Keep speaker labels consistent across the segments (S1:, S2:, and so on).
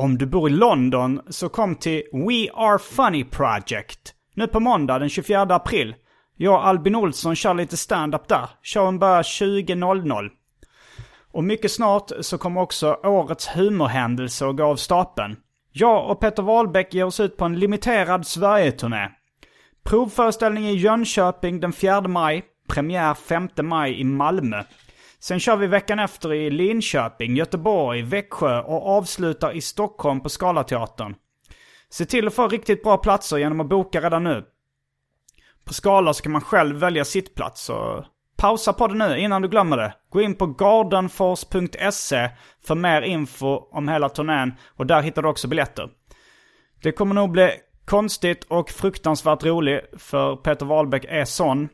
S1: Om du bor i London så kom till We Are Funny Project. Nu på måndag den 24 april. Jag och Albin Olsson kör lite stand-up där. Showen börjar 20.00. Och mycket snart så kommer också årets humorhändelse att gå av stapeln. Jag och Peter Wahlbeck ger oss ut på en limiterad Sverige-turné. Provföreställning i Jönköping den 4 maj. Premiär 5 maj i Malmö. Sen kör vi veckan efter i Linköping, Göteborg, Växjö och avslutar i Stockholm på Scalateatern. Se till att få riktigt bra platser genom att boka redan nu. På Skala så kan man själv välja sittplats så pausa på det nu innan du glömmer det. Gå in på gardenfors.se för mer info om hela turnén och där hittar du också biljetter. Det kommer nog bli konstigt och fruktansvärt roligt för Peter Wahlbeck är sån.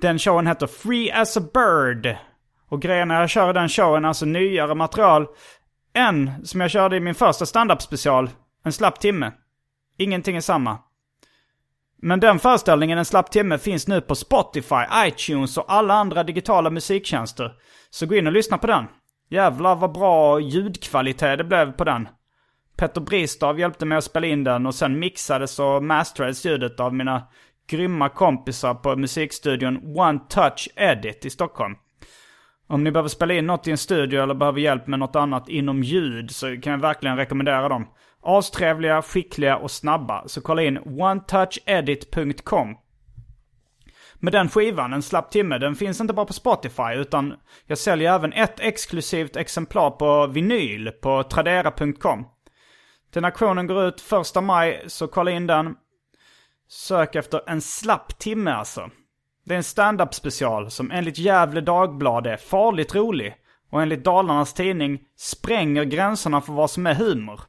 S1: Den showen heter Free as a Bird. Och grejen när jag kör den showen, alltså nyare material, än som jag körde i min första standup special, en slapp timme. Ingenting är samma. Men den föreställningen, En slapp timme, finns nu på Spotify, iTunes och alla andra digitala musiktjänster. Så gå in och lyssna på den. Jävlar vad bra ljudkvalitet det blev på den. Petter Bristav hjälpte mig att spela in den och sen mixades och masterades ljudet av mina grymma kompisar på musikstudion One Touch Edit i Stockholm. Om ni behöver spela in något i en studio eller behöver hjälp med något annat inom ljud så kan jag verkligen rekommendera dem. Astrevliga, skickliga och snabba. Så kolla in onetouchedit.com. Med den skivan, en slapp timme, den finns inte bara på Spotify utan jag säljer även ett exklusivt exemplar på vinyl på tradera.com. Den auktionen går ut första maj, så kolla in den. Sök efter en slapp timme alltså. Det är en stand-up special som enligt Gävle Dagblad är farligt rolig och enligt Dalarnas Tidning spränger gränserna för vad som är humor.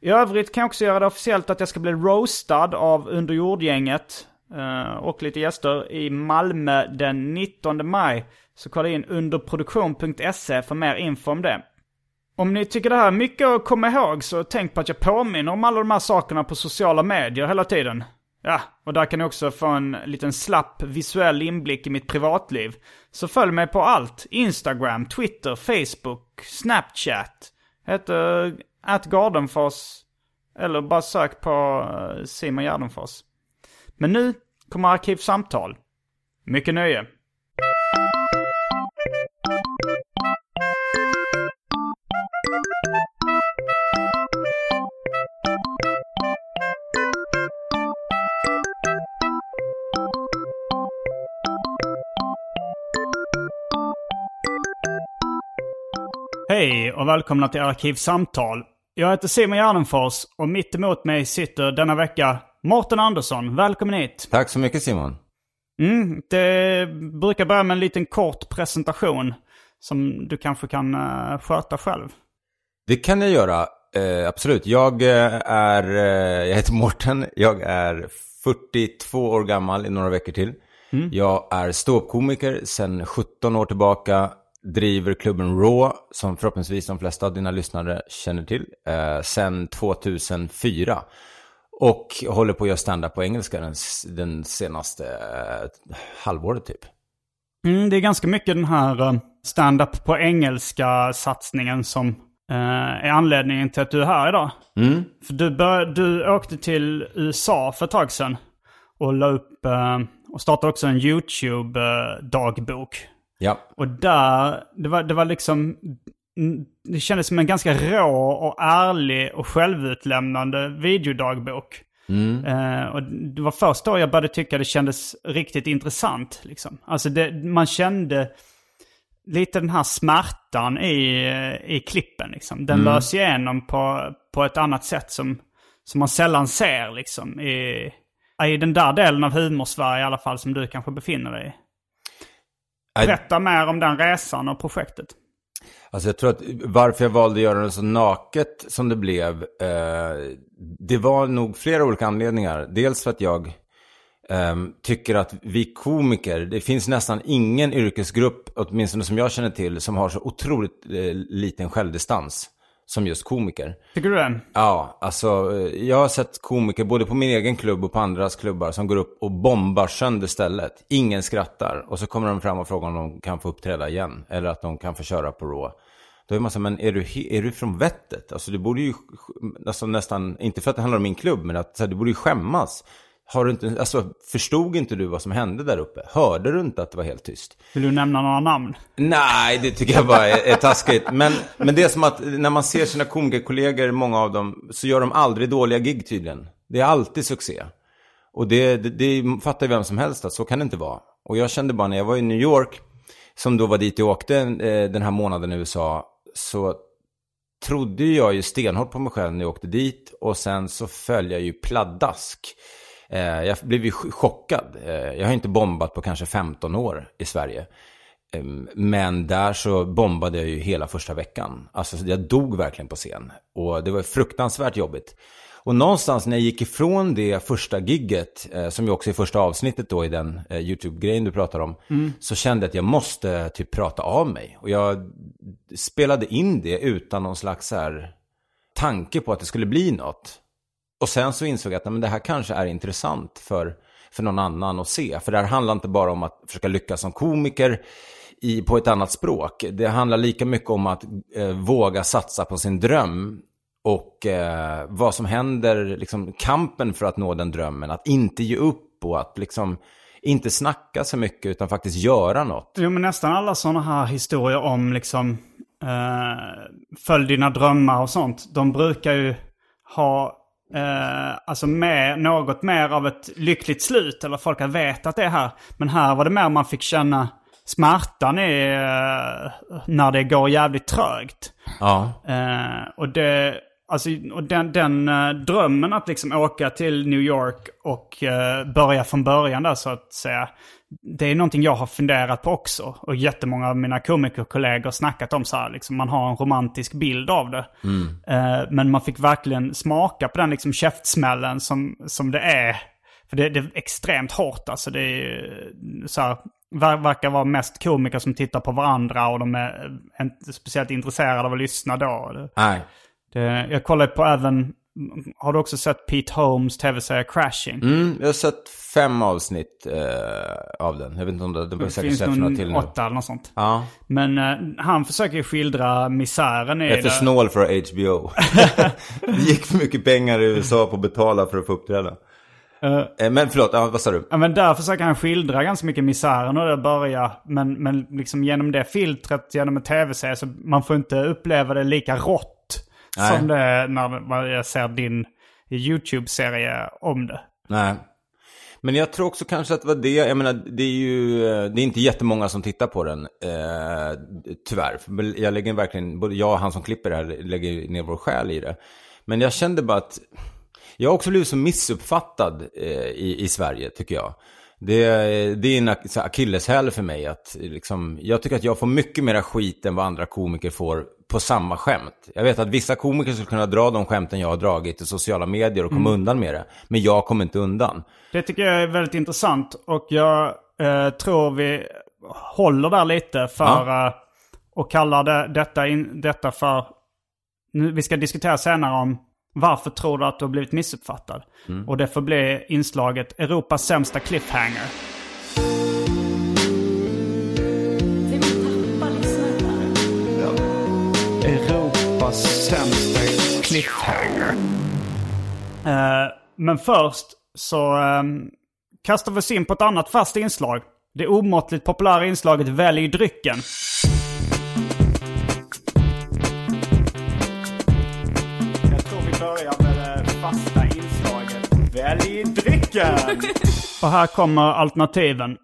S1: I övrigt kan jag också göra det officiellt att jag ska bli roastad av Underjordgänget eh, och lite gäster i Malmö den 19 maj. Så kolla in underproduktion.se för mer info om det. Om ni tycker det här är mycket att komma ihåg så tänk på att jag påminner om alla de här sakerna på sociala medier hela tiden. Ja, och där kan ni också få en liten slapp visuell inblick i mitt privatliv. Så följ mig på allt. Instagram, Twitter, Facebook, Snapchat. Heter atgardenfors. Eller bara sök på eh, Simon Gärdenfors. Men nu kommer Arkivsamtal. Mycket nöje. Hej och välkomna till Arkivsamtal. Jag heter Simon Gärdenfors och mitt emot mig sitter denna vecka Mårten Andersson. Välkommen hit.
S2: Tack så mycket Simon.
S1: Mm, det brukar börja med en liten kort presentation som du kanske kan uh, sköta själv.
S2: Det kan jag göra, uh, absolut. Jag uh, är, jag heter Mårten, jag är 42 år gammal i några veckor till. Mm. Jag är ståuppkomiker sedan 17 år tillbaka driver klubben Raw, som förhoppningsvis de flesta av dina lyssnare känner till, eh, sen 2004. Och håller på att göra stand-up på engelska den, den senaste eh, halvåret typ.
S1: Mm, det är ganska mycket den här uh, stand-up på engelska satsningen som uh, är anledningen till att du är här idag. Mm. För du, bör, du åkte till USA för ett tag sedan och la upp uh, och startade också en YouTube-dagbok.
S2: Ja.
S1: Och där, det var, det var liksom, det kändes som en ganska rå och ärlig och självutlämnande videodagbok. Eh, och det var först då jag började tycka det kändes riktigt intressant. Liksom. Alltså det, man kände lite den här smärtan i, i klippen. Liksom. Den lös igenom på, på ett annat sätt som, som man sällan ser liksom, i, i den där delen av humorsverige i alla fall som du kanske befinner dig i. Berätta mer om den resan och projektet.
S2: Alltså jag tror att varför jag valde att göra det så naket som det blev, eh, det var nog flera olika anledningar. Dels för att jag eh, tycker att vi komiker, det finns nästan ingen yrkesgrupp, åtminstone som jag känner till, som har så otroligt eh, liten självdistans som just komiker.
S1: Tycker du det?
S2: Ja, alltså eh, jag har sett komiker både på min egen klubb och på andras klubbar som går upp och bombar sönder stället. Ingen skrattar och så kommer de fram och frågar om de kan få uppträda igen eller att de kan få köra på Raw. Då är man så men är du, är du från vettet? Alltså du borde ju, alltså nästan, inte för att det handlar om min klubb, men att så här, du borde ju skämmas. Har du inte, alltså förstod inte du vad som hände där uppe? Hörde du inte att det var helt tyst?
S1: Vill du nämna några namn?
S2: Nej, det tycker jag bara är, är taskigt. Men, men det är som att när man ser sina komikerkollegor, många av dem, så gör de aldrig dåliga gig tydligen. Det är alltid succé. Och det, det, det fattar ju vem som helst att så kan det inte vara. Och jag kände bara när jag var i New York, som då var dit jag åkte eh, den här månaden i USA, så trodde jag ju stenhårt på mig själv när jag åkte dit. Och sen så föll jag ju pladask. Eh, jag blev ju ch- chockad. Eh, jag har inte bombat på kanske 15 år i Sverige. Ehm, Men där så bombade jag ju hela första veckan. Alltså jag dog verkligen på scen. Och det var fruktansvärt jobbigt. Och någonstans när jag gick ifrån det första gigget, eh, som ju också är första avsnittet då i den YouTube-grejen du pratar om, så kände jag att jag måste typ prata av mig. Och jag spelade in det utan någon slags så här tanke på att det skulle bli något. Och sen så insåg jag att nej, men det här kanske är intressant för, för någon annan att se. För det här handlar inte bara om att försöka lyckas som komiker i, på ett annat språk. Det handlar lika mycket om att eh, våga satsa på sin dröm. Och eh, vad som händer, liksom kampen för att nå den drömmen. Att inte ge upp och att liksom inte snacka så mycket utan faktiskt göra något.
S1: Jo, men nästan alla sådana här historier om liksom eh, följ dina drömmar och sånt. De brukar ju ha eh, alltså med något mer av ett lyckligt slut. Eller folk har vetat det här. Men här var det mer man fick känna smärtan i eh, när det går jävligt trögt.
S2: Ja.
S1: Eh, och det, alltså, och den, den eh, drömmen att liksom åka till New York och eh, börja från början där så att säga. Det är någonting jag har funderat på också. Och jättemånga av mina komikerkollegor snackat om så här. Liksom, man har en romantisk bild av det. Eh, men man fick verkligen smaka på den liksom käftsmällen som, som det är. För det, det är extremt hårt alltså. Det är så här, ver, verkar vara mest komiker som tittar på varandra och de är inte speciellt intresserade av att lyssna då.
S2: Nej.
S1: Det, jag kollade på även, har du också sett Pete Holmes tv-serie Crashing?
S2: Mm, jag har sett fem avsnitt eh, av den. Jag vet inte om det, det
S1: det finns nog
S2: till nu.
S1: åtta eller något sånt.
S2: Ja.
S1: Men eh, han försöker skildra misären i
S2: Jag är för
S1: det.
S2: snål för HBO. det gick för mycket pengar i USA på att betala för att få uppträda. Eh, Men förlåt, ja, vad sa du?
S1: Ja, men där försöker han skildra ganska mycket misären och det börjar. Men, men liksom genom det filtret, genom en tv-serie, så man får inte uppleva det lika rått
S2: Nej.
S1: som det är när jag ser din YouTube-serie om det.
S2: Nej. Men jag tror också kanske att det var det, jag menar, det är ju, eh, det är inte jättemånga som tittar på den, eh, tyvärr. Jag lägger verkligen, både jag och han som klipper det här lägger ner vår själ i det. Men jag kände bara att, jag har också blivit så missuppfattad eh, i, i Sverige, tycker jag. Det, det är en akilleshäl för mig att liksom, jag tycker att jag får mycket mera skit än vad andra komiker får på samma skämt. Jag vet att vissa komiker skulle kunna dra de skämten jag har dragit i sociala medier och komma undan med det. Men jag kommer inte undan.
S1: Det tycker jag är väldigt intressant och jag eh, tror vi håller där lite för
S2: Ja.
S1: eh, och kallar det, detta, in, detta för... Nu, vi ska diskutera senare om varför tror du att du har blivit missuppfattad. Och det får bli inslaget Europas sämsta cliffhanger. Europas sämsta cliffhanger. Eh, men först så um, kastar vi oss in på ett annat fast inslag. Det omåttligt populära inslaget Välj drycken. Välj drycken! Och här kommer alternativen.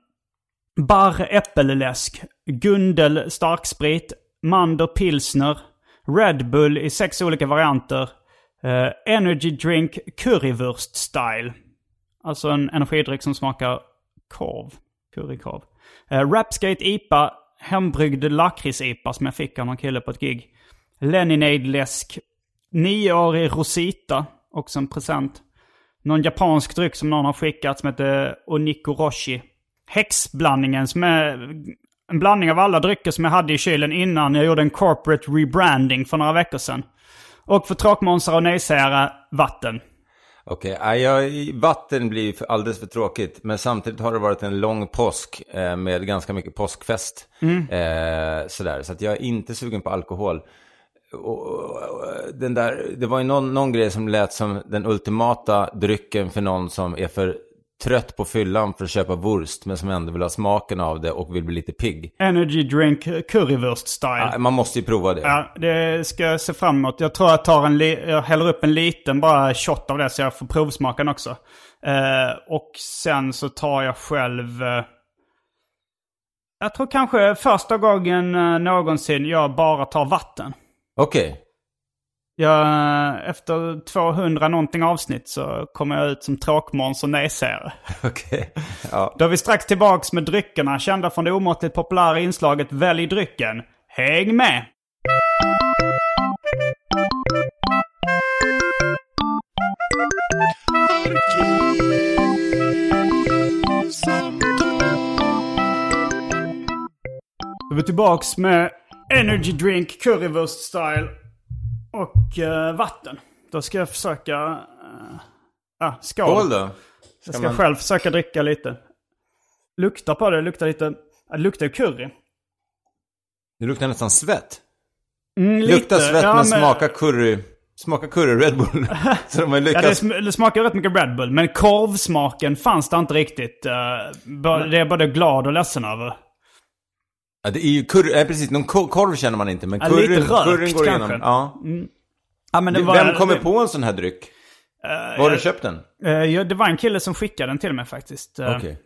S1: Barr äppelläsk, Gundel starksprit, Mander pilsner, Red Bull i sex olika varianter, eh, Energy Drink Currywurst Style. Alltså en energidryck som smakar korv. Currykorv. Eh, Rapskate IPA, hembryggd lakrits-IPA som jag fick av någon kille på ett gig. Leninade-läsk, nioårig Rosita, också en present. Någon japansk dryck som någon har skickat som heter Onikoroshi. Häxblandningen som är en blandning av alla drycker som jag hade i kylen innan jag gjorde en corporate rebranding för några veckor sedan. Och för tråkmånsar och nejsägare, vatten.
S2: Okej, okay. vatten blir alldeles för tråkigt. Men samtidigt har det varit en lång påsk eh, med ganska mycket påskfest. Mm. Eh, sådär, så att jag är inte sugen på alkohol. Den där, det var ju någon, någon grej som lät som den ultimata drycken för någon som är för trött på fyllan för att köpa wurst men som ändå vill ha smaken av det och vill bli lite pigg.
S1: Energy drink currywurst style.
S2: Ja, man måste ju prova det.
S1: Ja, det ska jag se fram emot. Jag tror jag tar en jag häller upp en liten bara shot av det så jag får provsmaken också. Eh, och sen så tar jag själv... Eh, jag tror kanske första gången eh, någonsin jag bara tar vatten.
S2: Okej. Okay.
S1: Jag, efter 200 någonting avsnitt så kommer jag ut som tråkmåns och nejsägare.
S2: Okej. Okay. Ja.
S1: Då är vi strax tillbaks med dryckerna kända från det omåttligt populära inslaget Välj drycken. Häng med! Då är vi tillbaks med Energy Drink Currywurst Style och uh, vatten. Då ska jag försöka... Uh, ah, skål.
S2: Skål då.
S1: Ska jag ska man... själv försöka dricka lite. Lukta på det, det luktar lite... Det luktar ju curry.
S2: Det luktar nästan svett.
S1: Mm, lite.
S2: Luktar svett ja, men, smakar curry. Smakar curry Red Bull. Så de har lyckats...
S1: Ja, det, det, smakar rätt mycket Red Bull. Men korvsmaken fanns det inte riktigt. Uh, det är jag både glad och ledsen över.
S2: Ja, det är ju curry, ja, precis. Någon korv känner man inte, men
S1: ja,
S2: curryn,
S1: lite rökt,
S2: curryn går igenom. Ja.
S1: Mm. ja men
S2: det
S1: var,
S2: Vem kommer på en sån här dryck?
S1: Uh,
S2: Var har du köpt den?
S1: Uh, ja, det var en kille som skickade den till mig faktiskt. Uh,
S2: okay.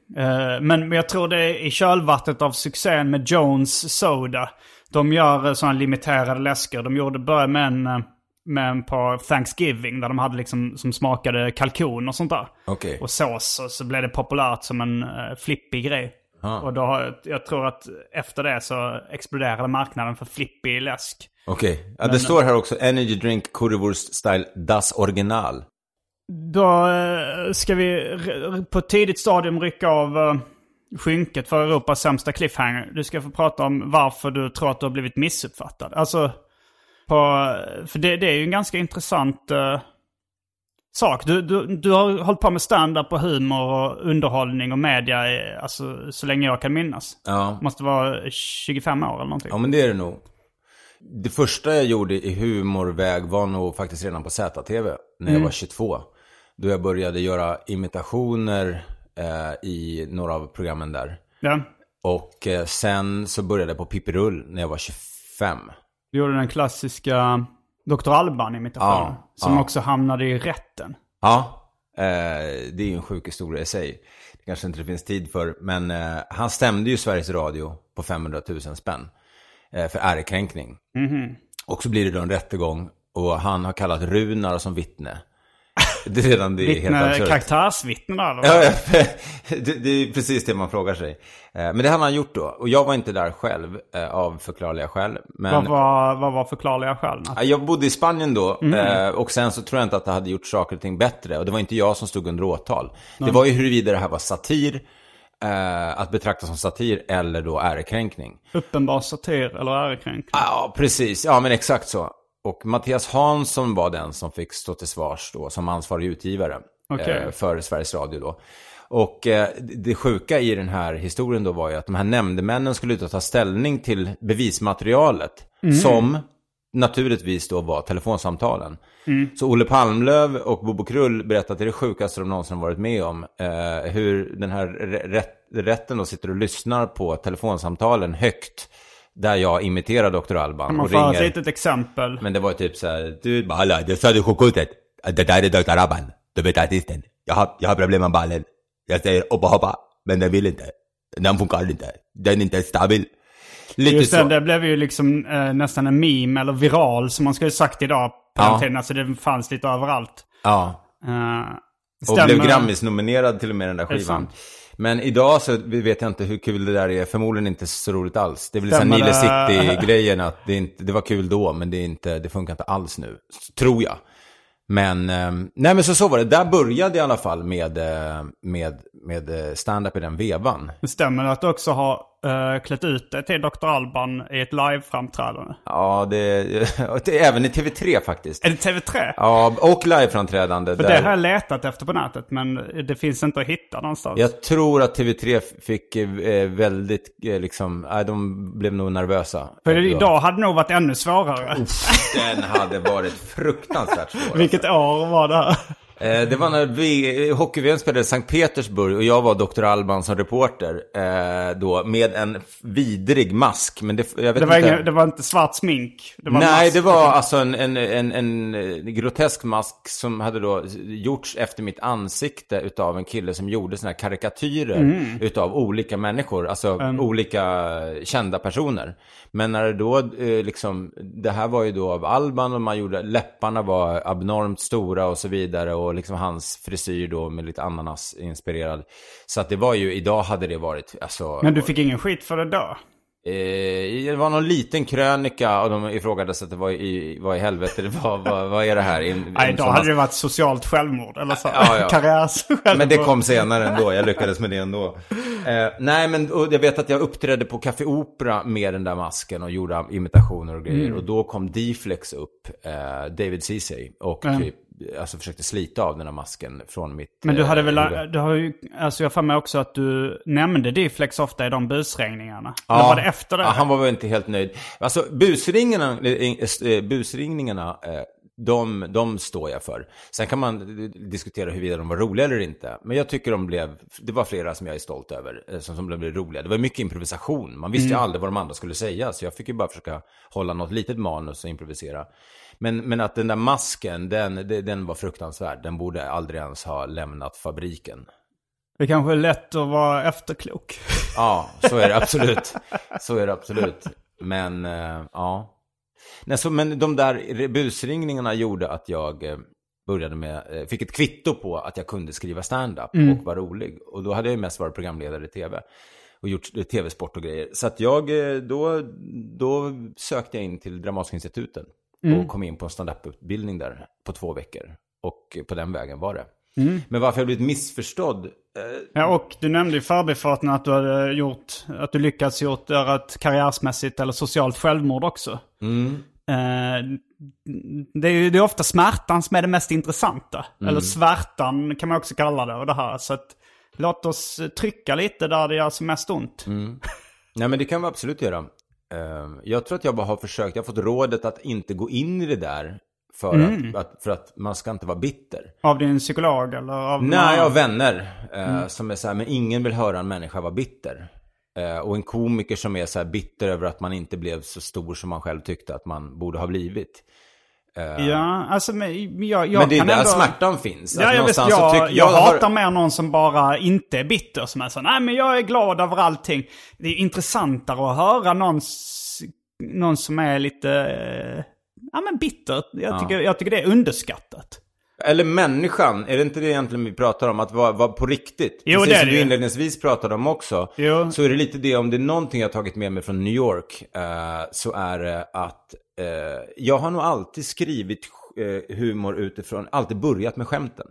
S1: men jag tror det är i kölvattnet av succén med Jones Soda. De gör sådana limiterade läsker. De gjorde börja med en, med en på Thanksgiving där de hade liksom som smakade kalkon och sånt där.
S2: Okay.
S1: Och sås och så blev det populärt som en flippig grej. Och då har, jag tror att efter det så exploderade marknaden för flippig läsk.
S2: Okej. Okay. Ja, det står här också Energy Drink Currywurst Style Das Original.
S1: Då eh, ska vi på ett tidigt stadium rycka av uh, skynket för Europas sämsta cliffhanger. Du ska få prata om varför du tror att du har blivit missuppfattad. Alltså, på, för det, det är ju en ganska intressant uh, sak. Du, du, du har hållit på med stand-up och humor och underhållning och media alltså, så länge jag kan minnas.
S2: Ja.
S1: Måste vara 25 år eller någonting.
S2: Ja, men det är det nog. Det första jag gjorde i humorväg var nog faktiskt redan på ZTV när jag mm. var 22. Då jag började göra imitationer eh, i några av programmen där.
S1: Ja.
S2: Och eh, sen så började jag på Pippirull när jag var 25.
S1: Du gjorde den klassiska Dr. Alban-imitationen. Ja, som ja. också hamnade i rätten.
S2: Ja, eh, det är ju en sjuk historia i sig. Det kanske inte det finns tid för. Men eh, han stämde ju Sveriges Radio på 500 000 spänn. Eh, för ärekränkning.
S1: Mm -hmm.
S2: Och så blir det då en rättegång. Och han har kallat Runar som vittne. Det är redan det är
S1: Vittne,
S2: helt absurt.
S1: Karaktärsvittnen
S2: eller? Ja, det, det, är precis det man frågar sig. Eh, men det hade han gjort då. Och jag var inte där själv eh, av förklarliga skäl. Men...
S1: Vad, var, vad var förklarliga skäl?
S2: Jag bodde i Spanien då. Mm. Och sen så tror jag inte att det hade gjort saker och ting bättre. Och det var inte jag som stod under åtal. Mm. Det var ju huruvida det här var satir. att betrakta som satir eller då ärekränkning.
S1: Uppenbar satir eller ärekränkning.
S2: Ja, precis. Ja, men exakt så. Och Mattias Hansson var den som fick stå till svars då som ansvarig utgivare
S1: okay.
S2: eh, för Sveriges Radio då. Och eh, det sjuka i den här historien då var ju att de här nämndemännen skulle ut och ta ställning till bevismaterialet mm. som naturligtvis då var telefonsamtalen.
S1: Mm.
S2: Så Olle Palmlöv och Bobo Krull berättade att det är det sjukaste de någonsin varit med om. Eh, hur den här rätt, rätten då sitter och lyssnar på telefonsamtalen högt där jag imiterar Dr. Alban.
S1: Kan man få ett litet exempel?
S2: Men det var typ så här, du bara, hallå, det sa du sjukhuset. Det där är Dr. Alban. Du vet artisten. jag har, jag har problem med ballen. Jag säger hoppa hoppa, men den vill inte. Den funkar inte. Den är inte stabil. Lite
S1: Just
S2: så.
S1: det, det blev ju liksom eh, nästan en meme eller viral som man skulle sagt idag på
S2: Ja.
S1: den tiden. Alltså det fanns lite överallt.
S2: Ja.
S1: Uh,
S2: Och blev Grammis-nominerad till och med den där
S1: det
S2: skivan. Men idag så vet jag inte hur kul det där är. Förmodligen inte så roligt alls. Det är väl så här
S1: Stämmer
S2: Nile? City-grejen att det, inte, det var kul då, men det, är inte, det funkar inte alls nu. Tror jag. Men, eh, nej men så, så var det. Där började i alla fall med, eh, med, med eh, stand-up i den vevan.
S1: Det stämmer att du också har uh, klätt ut dig till Dr. Alban i ett live-framträdande.
S2: Ja, det, det även i TV3 faktiskt.
S1: Är det TV3?
S2: Ja, och liveframträdande.
S1: För
S2: där-
S1: det har jag letat efter på nätet men det finns inte att hitta någonstans.
S2: Jag tror att TV3 fick eh, väldigt, eh, liksom, nej, de blev nog nervösa.
S1: För idag hade det nog varit ännu svårare.
S2: Den hade varit fruktansvärt svår.
S1: Vilket år var det här?
S2: Eh, det var när vi, hockey spelade i Sankt Petersburg och jag var Dr. Alban som reporter eh, då med en vidrig mask. Men det, jag vet
S1: Det var,
S2: inte.
S1: ingen, det var inte svart smink. Det var
S2: Nej,
S1: mask.
S2: det var alltså en, en, en, en eh, grotesk mask som hade då gjorts efter mitt ansikte utav en kille som gjorde såna här karikatyrer
S1: Mm.
S2: utav olika människor, alltså olika kända personer. Men när det då eh, liksom, det här var ju då av Alban och man gjorde, läpparna var abnormt stora och så vidare och liksom hans frisyr då med lite ananas-inspirerad. Så att det var ju, idag hade det varit, alltså...
S1: Men du fick ingen skit för det då?
S2: Eh, det var någon liten krönika och de ifrågasatte att det var i, vad i helvete det var. vad, vad är det här? En,
S1: Nej, då hade det varit socialt självmord. Eller så.
S2: Ja, ja.
S1: Karriärs
S2: Men det kom senare ändå, jag lyckades med det ändå. Eh, nej, men och jag vet att jag uppträdde på Café Opera med den där masken och gjorde imitationer och grejer.
S1: Mm.
S2: Och då kom D-Flex upp, eh, David Ceesay, och
S1: Ja.
S2: typ, alltså försökte slita av den här masken från mitt
S1: Men du hade
S2: eh,
S1: väl,
S2: huvud.
S1: du har ju, alltså jag för mig också att du nämnde Difflex ofta i de busringningarna. Eller var det efter det?
S2: Ja, han var väl inte helt nöjd. Alltså busringarna, eh, eh, busringningarna, de, de står jag för. Sen kan man diskutera huruvida de var roliga eller inte. Men jag tycker de blev, det var flera som jag är stolt över, eh, som, som blev roliga. Det var mycket improvisation. Man visste ju aldrig vad de andra skulle säga. Så jag fick ju bara försöka hålla något litet manus och improvisera. Men, men att den där masken, den, den var fruktansvärd. Den borde aldrig ens ha lämnat fabriken.
S1: Det kanske är lätt att vara efterklok.
S2: Ja, så är det absolut. Så är det absolut. Men, eh, ja. Nej, så, men de där busringningarna gjorde att jag eh, började med, eh, fick ett kvitto på att jag kunde skriva stand-up och var rolig. Och då hade jag mest varit programledare i tv. Och gjort eh, tv-sport och grejer. Så att jag, då, då sökte jag in till Dramatiska instituten. Och kom in på en stand-up-utbildning där på två veckor. Och på den vägen var det. Men varför jag blivit missförstådd
S1: Ja, och du nämnde i förbifarten att du hade gjort, att du lyckats gjort, göra ett karriärsmässigt eller socialt självmord också. Eh, det är ju det är ofta smärtan som är det mest intressanta. Eller svärtan kan man också kalla det. Och det här. Så att, låt oss trycka lite där det gör som mest ont.
S2: Nej men det kan vi absolut göra. Eh, Jag tror att jag bara har försökt, jag har fått rådet att inte gå in i det där för, att, att, för att man ska inte vara bitter.
S1: Av din psykolog eller av
S2: Nej, av vänner eh, som är så här, men ingen vill höra en människa vara bitter. Eh, och en komiker som är så här bitter över att man inte blev så stor som man själv tyckte att man borde ha blivit.
S1: Ja, alltså men jag, jag
S2: men det är där
S1: ändå...
S2: smärtan finns.
S1: Ja,
S2: Att
S1: jag,
S2: så
S1: jag,
S2: tycker-
S1: jag,
S2: har-
S1: hatar mer någon som bara inte är bitter. Som är så, nej men jag är glad över allting. Det är intressantare att höra någon, någon som är lite, eh, ja men bitter. Jag tycker, jag tycker det är underskattat.
S2: Eller människan, är det inte det egentligen vi pratar om? Att vara, vara på riktigt?
S1: Jo,
S2: Precis
S1: det är
S2: som
S1: det
S2: du inledningsvis pratade om också.
S1: Jo.
S2: Så är det lite det, om det är någonting jag har tagit med mig från New York, eh, så är det att eh, jag har nog alltid skrivit eh, humor utifrån, alltid börjat med skämten.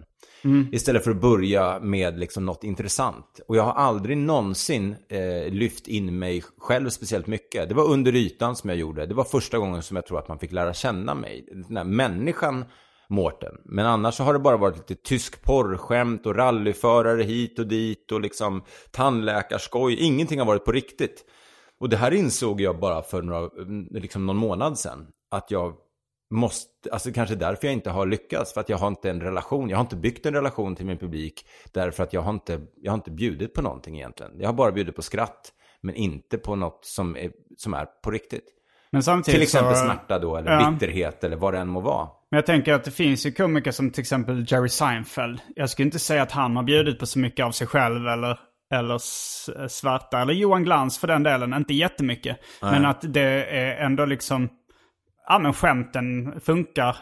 S2: Istället för att börja med liksom något intressant. Och jag har aldrig någonsin eh, lyft in mig själv speciellt mycket. Det var under ytan som jag gjorde. Det var första gången som jag tror att man fick lära känna mig. Den här människan Mårten. Men annars så har det bara varit lite tysk porrskämt och rallyförare hit och dit och liksom tandläkarskoj. Ingenting har varit på riktigt. Och det här insåg jag bara för några, liksom någon månad sedan. Att jag måste, alltså kanske därför jag inte har lyckats. För att jag har inte en relation, jag har inte byggt en relation till min publik. Därför att jag har inte, jag har inte bjudit på någonting egentligen. Jag har bara bjudit på skratt. Men inte på något som är, som är på riktigt.
S1: Men samtidigt
S2: Till exempel
S1: så,
S2: smärta då, eller
S1: Ja.
S2: bitterhet, eller vad det än må vara.
S1: Men jag tänker att det finns ju komiker som till exempel Jerry Seinfeld. Jag skulle inte säga att han har bjudit på så mycket av sig själv eller, eller s- svarta. Eller Johan Glans för den delen, inte jättemycket. Men att det är ändå liksom, ja men skämten funkar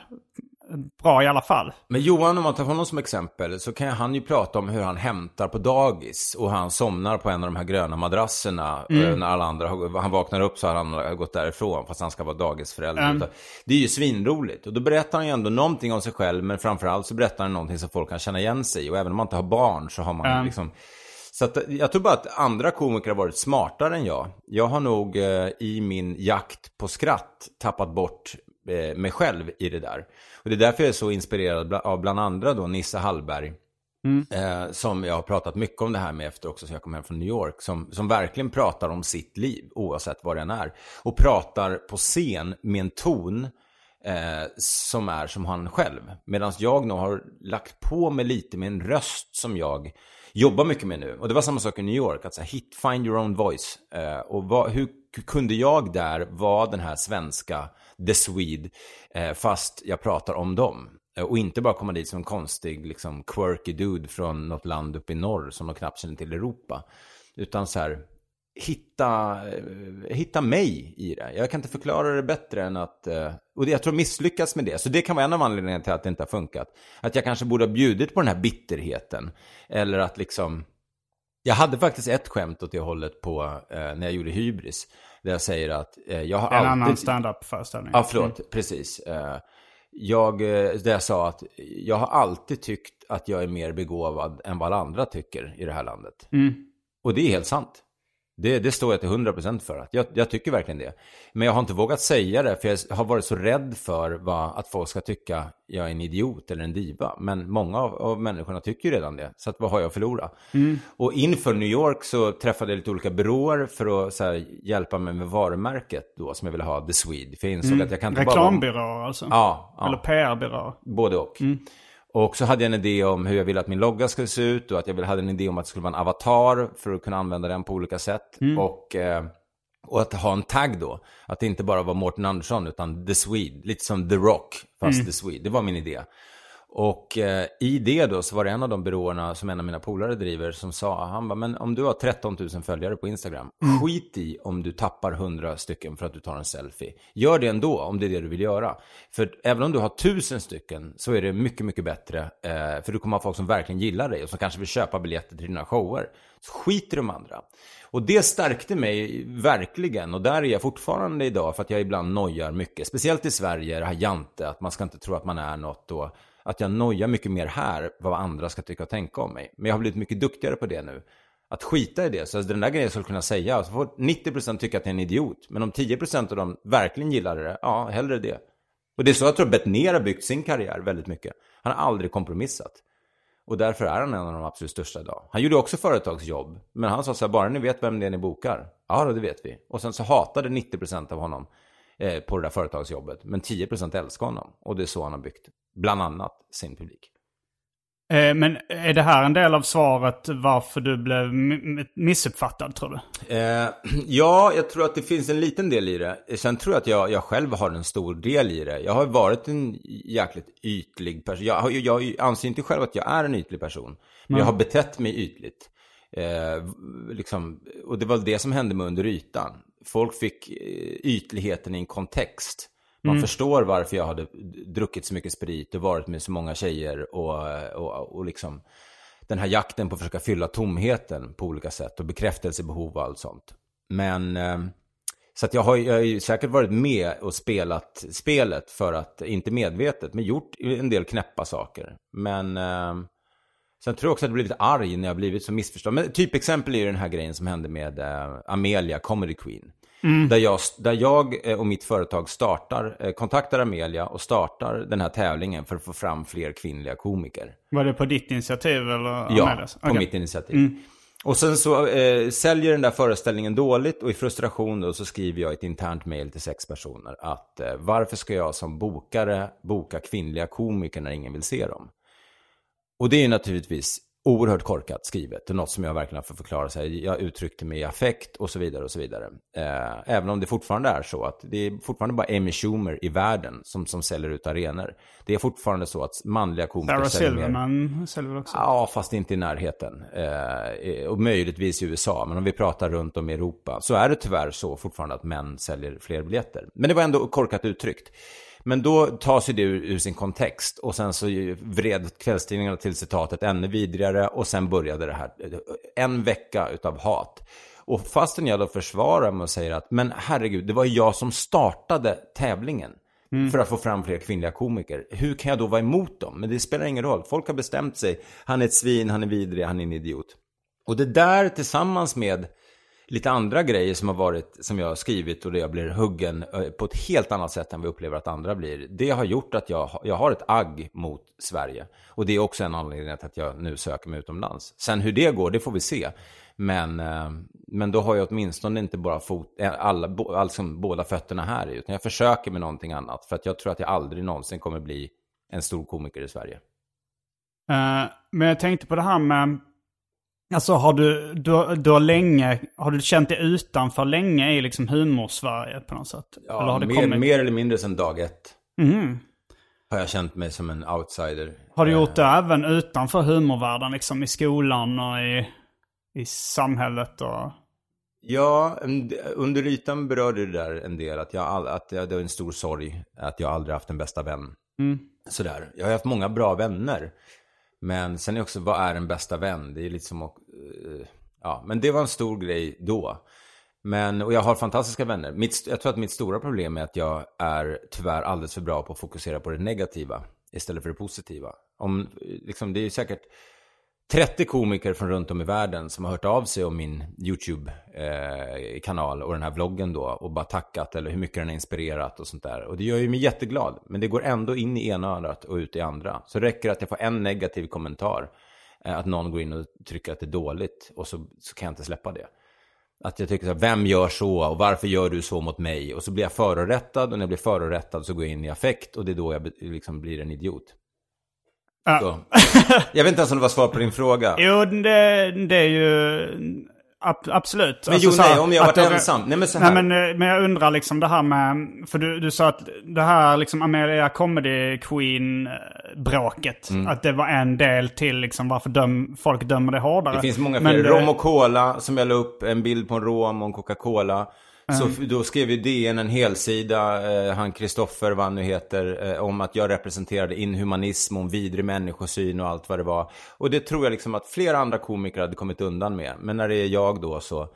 S1: bra i alla fall.
S2: Men Johan, om man tar honom som exempel, så kan han ju prata om hur han hämtar på dagis och han somnar på en av de här gröna madrasserna eh, när alla andra han vaknar upp så har han gått därifrån fast han ska vara dagisförälder. Det är ju svinroligt. Och då berättar han ju ändå någonting om sig själv men framförallt så berättar han någonting som folk kan känna igen sig i. Och även om man inte har barn så har man liksom så att, jag tror bara att andra komiker har varit smartare än jag. Jag har nog eh, i min jakt på skratt tappat bort eh, mig själv i det där. Och det är därför jag är så inspirerad av bland andra då Nisse Hallberg. Eh, som jag har pratat mycket om det här med efter också, så jag kom hem från New York. Som, som verkligen pratar om sitt liv, oavsett vad den är. Och pratar på scen med en ton eh, som är som han själv. Medan jag nog har lagt på mig lite med en röst som jag jobbar mycket med nu. Och det var samma sak i New York, att så här, hit, find your own voice. Eh, och vad, hur kunde jag där vara den här svenska The Swede, eh, fast jag pratar om dem? Eh, Och inte bara komma dit som en konstig, liksom quirky dude från något land uppe i norr som de knappt känner till Europa. Utan så här, hitta, eh, hitta mig i det. Jag kan inte förklara det bättre än att, eh, och jag tror misslyckas med det. Så det kan vara en av anledningarna till att det inte har funkat. Att jag kanske borde ha bjudit på den här bitterheten. Eller att liksom, jag hade faktiskt ett skämt åt det hållet på, eh, när jag gjorde Hybris. Där jag säger att eh, jag har
S1: En
S2: alltid...
S1: annan stand-up-föreställning.
S2: Ja, förlåt. Precis. Eh, Jag, eh, där jag sa att jag har alltid tyckt att jag är mer begåvad än vad alla andra tycker i det här landet. Och det är helt sant. Det, det står jag till 100% för. Att jag, jag tycker verkligen det. Men jag har inte vågat säga det för jag har varit så rädd för vad, att folk ska tycka jag är en idiot eller en diva. Men många av, av människorna tycker ju redan det. Så att vad har jag att förlora? Och inför New York så träffade jag lite olika byråer för att här, hjälpa mig med varumärket då som jag ville ha, The Swede. För jag insåg att jag kan inte bara...
S1: Reklambyråer alltså?
S2: Ja, ja.
S1: Eller PR-byråer?
S2: Både och. Och så hade jag en idé om hur jag ville att min logga skulle se ut och att jag hade en idé om att det skulle vara en avatar för att kunna använda den på olika sätt. Och, eh, och att ha en tagg då. Att det inte bara var Mårten Andersson utan The Swede. Lite som The Rock fast The Swede. Det var min idé. Och eh, i det då så var det en av de byråerna som en av mina polare driver som sa, han bara, men om du har 13 000 följare på Instagram, skit i om du tappar 100 stycken för att du tar en selfie. Gör det ändå om det är det du vill göra. För även om du har 1000 stycken så är det mycket, mycket bättre. Eh, för du kommer ha folk som verkligen gillar dig och som kanske vill köpa biljetter till dina shower. Så skit i de andra. Och det stärkte mig verkligen och där är jag fortfarande idag för att jag ibland nojar mycket. Speciellt i Sverige, det här jante, att man ska inte tro att man är något och att jag nojar mycket mer här vad andra ska tycka och tänka om mig. Men jag har blivit mycket duktigare på det nu. Att skita i det. Så alltså, den där grejen skulle jag kunna säga. Så får 90% tycka att jag är en idiot. Men om 10% av dem verkligen gillade det, ja, hellre det. Och det är så jag tror Bettner har byggt sin karriär väldigt mycket. Han har aldrig kompromissat. Och därför är han en av de absolut största idag. Han gjorde också företagsjobb. Men han sa så här, bara ni vet vem det är ni bokar. Ja, då, det vet vi. Och sen så hatade 90% av honom eh, på det där företagsjobbet. Men 10% älskar honom. Och det är så han har byggt, bland annat, sin publik.
S1: Eh, men är det här en del av svaret varför du blev missuppfattad tror du?
S2: Eh, ja, jag tror att det finns en liten del i det. Sen tror jag att jag, jag själv har en stor del i det. Jag har varit en jäkligt ytlig person. Jag, jag anser inte själv att jag är en ytlig person. Men jag har betett mig ytligt. Eh, liksom, och det var det som hände med Under ytan. Folk fick eh, ytligheten i en kontext. Man förstår varför jag hade druckit så mycket sprit och varit med så många tjejer och, och, och liksom den här jakten på att försöka fylla tomheten på olika sätt och bekräftelsebehov och allt sånt. Men eh, så att jag har, jag har ju säkert varit med och spelat spelet för att, inte medvetet, men gjort en del knäppa saker. Men eh, sen tror jag också att jag blivit arg när jag blivit så missförstådd. Men typexempel är ju den här grejen som hände med eh, Amelia, Comedy Queen. Där, jag, där jag eh, och mitt företag startar, eh, kontaktar Amelia och startar den här tävlingen för att få fram fler kvinnliga komiker.
S1: Var det på ditt initiativ eller
S2: Ja,
S1: Amelias?
S2: på
S1: Okej.
S2: mitt initiativ. Och sen så eh, säljer den där föreställningen dåligt och i frustration då så skriver jag ett internt mail till sex personer att eh, varför ska jag som bokare boka kvinnliga komiker när ingen vill se dem? Och det är naturligtvis oerhört korkat skrivet. Är något som jag verkligen får förklara sig. Jag uttryckte mig i affekt och så vidare och så vidare. Eh, även om det fortfarande är så att det är fortfarande bara Amy Schumer i världen som, som säljer ut arenor. Det är fortfarande så att manliga komiker
S1: Sarah
S2: säljer mer.
S1: Silverman säljer också.
S2: Ja, fast inte i närheten. Eh, och möjligtvis i USA. Men om vi pratar runt om i Europa så är det tyvärr så fortfarande att män säljer fler biljetter. Men det var ändå korkat uttryckt. Men då tas ju det ur, ur sin kontext och sen så vred kvällstidningarna till citatet ännu vidrigare och sen började det här. En vecka utav hat. Och fastän jag då försvarar mig och säger att men herregud, det var jag som startade tävlingen. För att få fram fler kvinnliga komiker. Hur kan jag då vara emot dem? Men det spelar ingen roll. Folk har bestämt sig. Han är ett svin, han är vidrig, han är en idiot. Och det där tillsammans med lite andra grejer som har varit, som jag har skrivit och det jag blir huggen eh, på ett helt annat sätt än vi upplever att andra blir. Det har gjort att jag, jag har ett agg mot Sverige. Och det är också en anledning till att jag nu söker mig utomlands. Sen hur det går, det får vi se. Men, eh, men då har jag åtminstone inte bara fot, eh, alla, alltså båda fötterna här i, utan jag försöker med någonting annat. För att jag tror att jag aldrig någonsin kommer bli en stor komiker i Sverige.
S1: Uh, men jag tänkte på det här med... Alltså har du, du, du har länge, har du känt dig utanför länge i liksom humorsverige på något sätt?
S2: Ja,
S1: eller har det
S2: mer,
S1: kommit?
S2: mer eller mindre sedan dag ett
S1: Mhm.
S2: har jag känt mig som en outsider.
S1: Har du
S2: Eh,
S1: gjort det även utanför humorvärlden, liksom i skolan och i, i samhället och...
S2: Ja, en- under ytan berörde det där en del. Att, jag, all- att jag, det var en stor sorg att jag aldrig haft en bästa vän.
S1: Mm.
S2: Sådär. Jag har haft många bra vänner. Men sen är också, vad är en bästa vän? Det är lite som att... Eh, ja, men det var en stor grej då. Men, och jag har fantastiska vänner. Mitt, jag tror att mitt stora problem är att jag är tyvärr alldeles för bra på att fokusera på det negativa istället för det positiva. Om, liksom, det är ju säkert 30 komiker från runt om i världen som har hört av sig om min YouTube-kanal eh, och den här vloggen då och bara tackat eller hur mycket den har inspirerat och sånt där. Och det gör ju mig jätteglad. Men det går ändå in i ena örat och ut i andra. Så det räcker att jag får en negativ kommentar. Eh, att någon går in och trycker att det är dåligt och så, så kan jag inte släppa det. Att jag tycker så här, vem gör så och varför gör du så mot mig? Och så blir jag förorättad och när jag blir förorättad så går jag in i affekt och det är då jag liksom blir en idiot.
S1: Ja.
S2: Jag vet inte ens om det var svar på din fråga.
S1: Jo, det, det är ju... ab- absolut.
S2: Men
S1: Alltså
S2: jo, nej, om jag varit ensam. Nej, men så här.
S1: Nej, men, eh, men jag undrar liksom det här med... För du, du sa att det här liksom Amelia Comedy Queen-bråket.
S2: Mm.
S1: Att det var en del till liksom varför döm, folk dömer det hårdare.
S2: Det finns många
S1: Men
S2: fler.
S1: det-
S2: Rom och Cola, som jag la upp en bild på en rom och en Coca-Cola. Så då skrev ju DN en helsida, eh, han Kristoffer, vad han nu heter, eh, om att jag representerade inhumanism, och vidrig människosyn och allt vad det var. Och det tror jag liksom att flera andra komiker hade kommit undan med. Men när det är jag då så...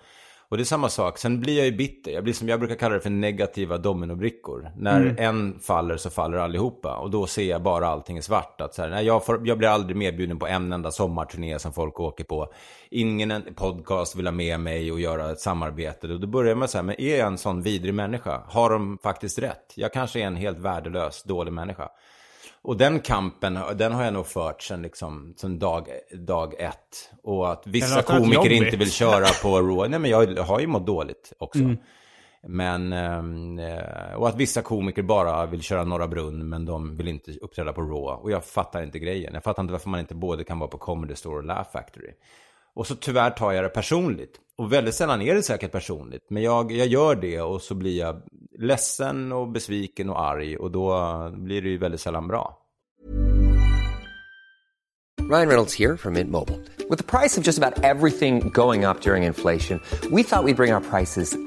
S2: Och det är samma sak, sen blir jag ju bitter. Jag blir som jag brukar kalla det för negativa dominobrickor. När en faller så faller allihopa. Och då ser jag bara allting i svart. Att så här, nej, jag, får, jag blir aldrig medbjuden på en enda sommarturné som folk åker på. Ingen en podcast vill ha med mig och göra ett samarbete. Och då börjar man säga, men är jag en sån vidrig människa? Har de faktiskt rätt? Jag kanske är en helt värdelös, dålig människa. Och den kampen, den har jag nog fört sen, liksom, sen dag, dag ett. Och att vissa komiker inte vill köra på Raw. Nej, men jag har ju mått dåligt också. Men, ehm, eh, och att vissa komiker bara vill köra Norra Brunn, men de vill inte uppträda på Raw. Och jag fattar inte grejen. Jag fattar inte varför man inte både kan vara på Comedy Store och Laugh Factory. Och så tyvärr tar jag det personligt. Och väldigt sällan är det säkert personligt. Men jag, jag gör det och så blir jag ledsen och besviken och arg. Och då blir det ju väldigt sällan bra.
S3: Ryan Reynolds här från Mint Mobile. priset the price allt som about under inflationen, trodde vi att vi skulle we'd bring våra priser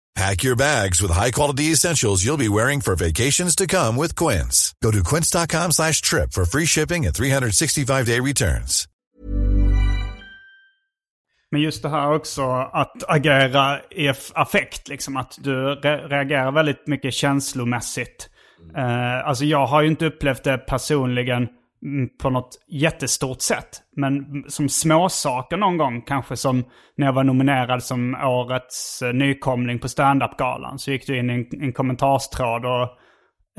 S4: Pack your bags with high-quality essentials you'll be wearing for vacations to come with Quince. Go to quince.com slash trip for free shipping and 365-day returns.
S1: Men just det här också att agera i aff- affekt, liksom att du re- reagerar väldigt mycket känslomässigt. Eh, alltså jag har ju inte upplevt det personligen på något jättestort sätt. Men som småsaker någon gång, kanske som när jag var nominerad som årets eh, nykomling på standup-galan. Så gick du in i en, en kommentarstråd och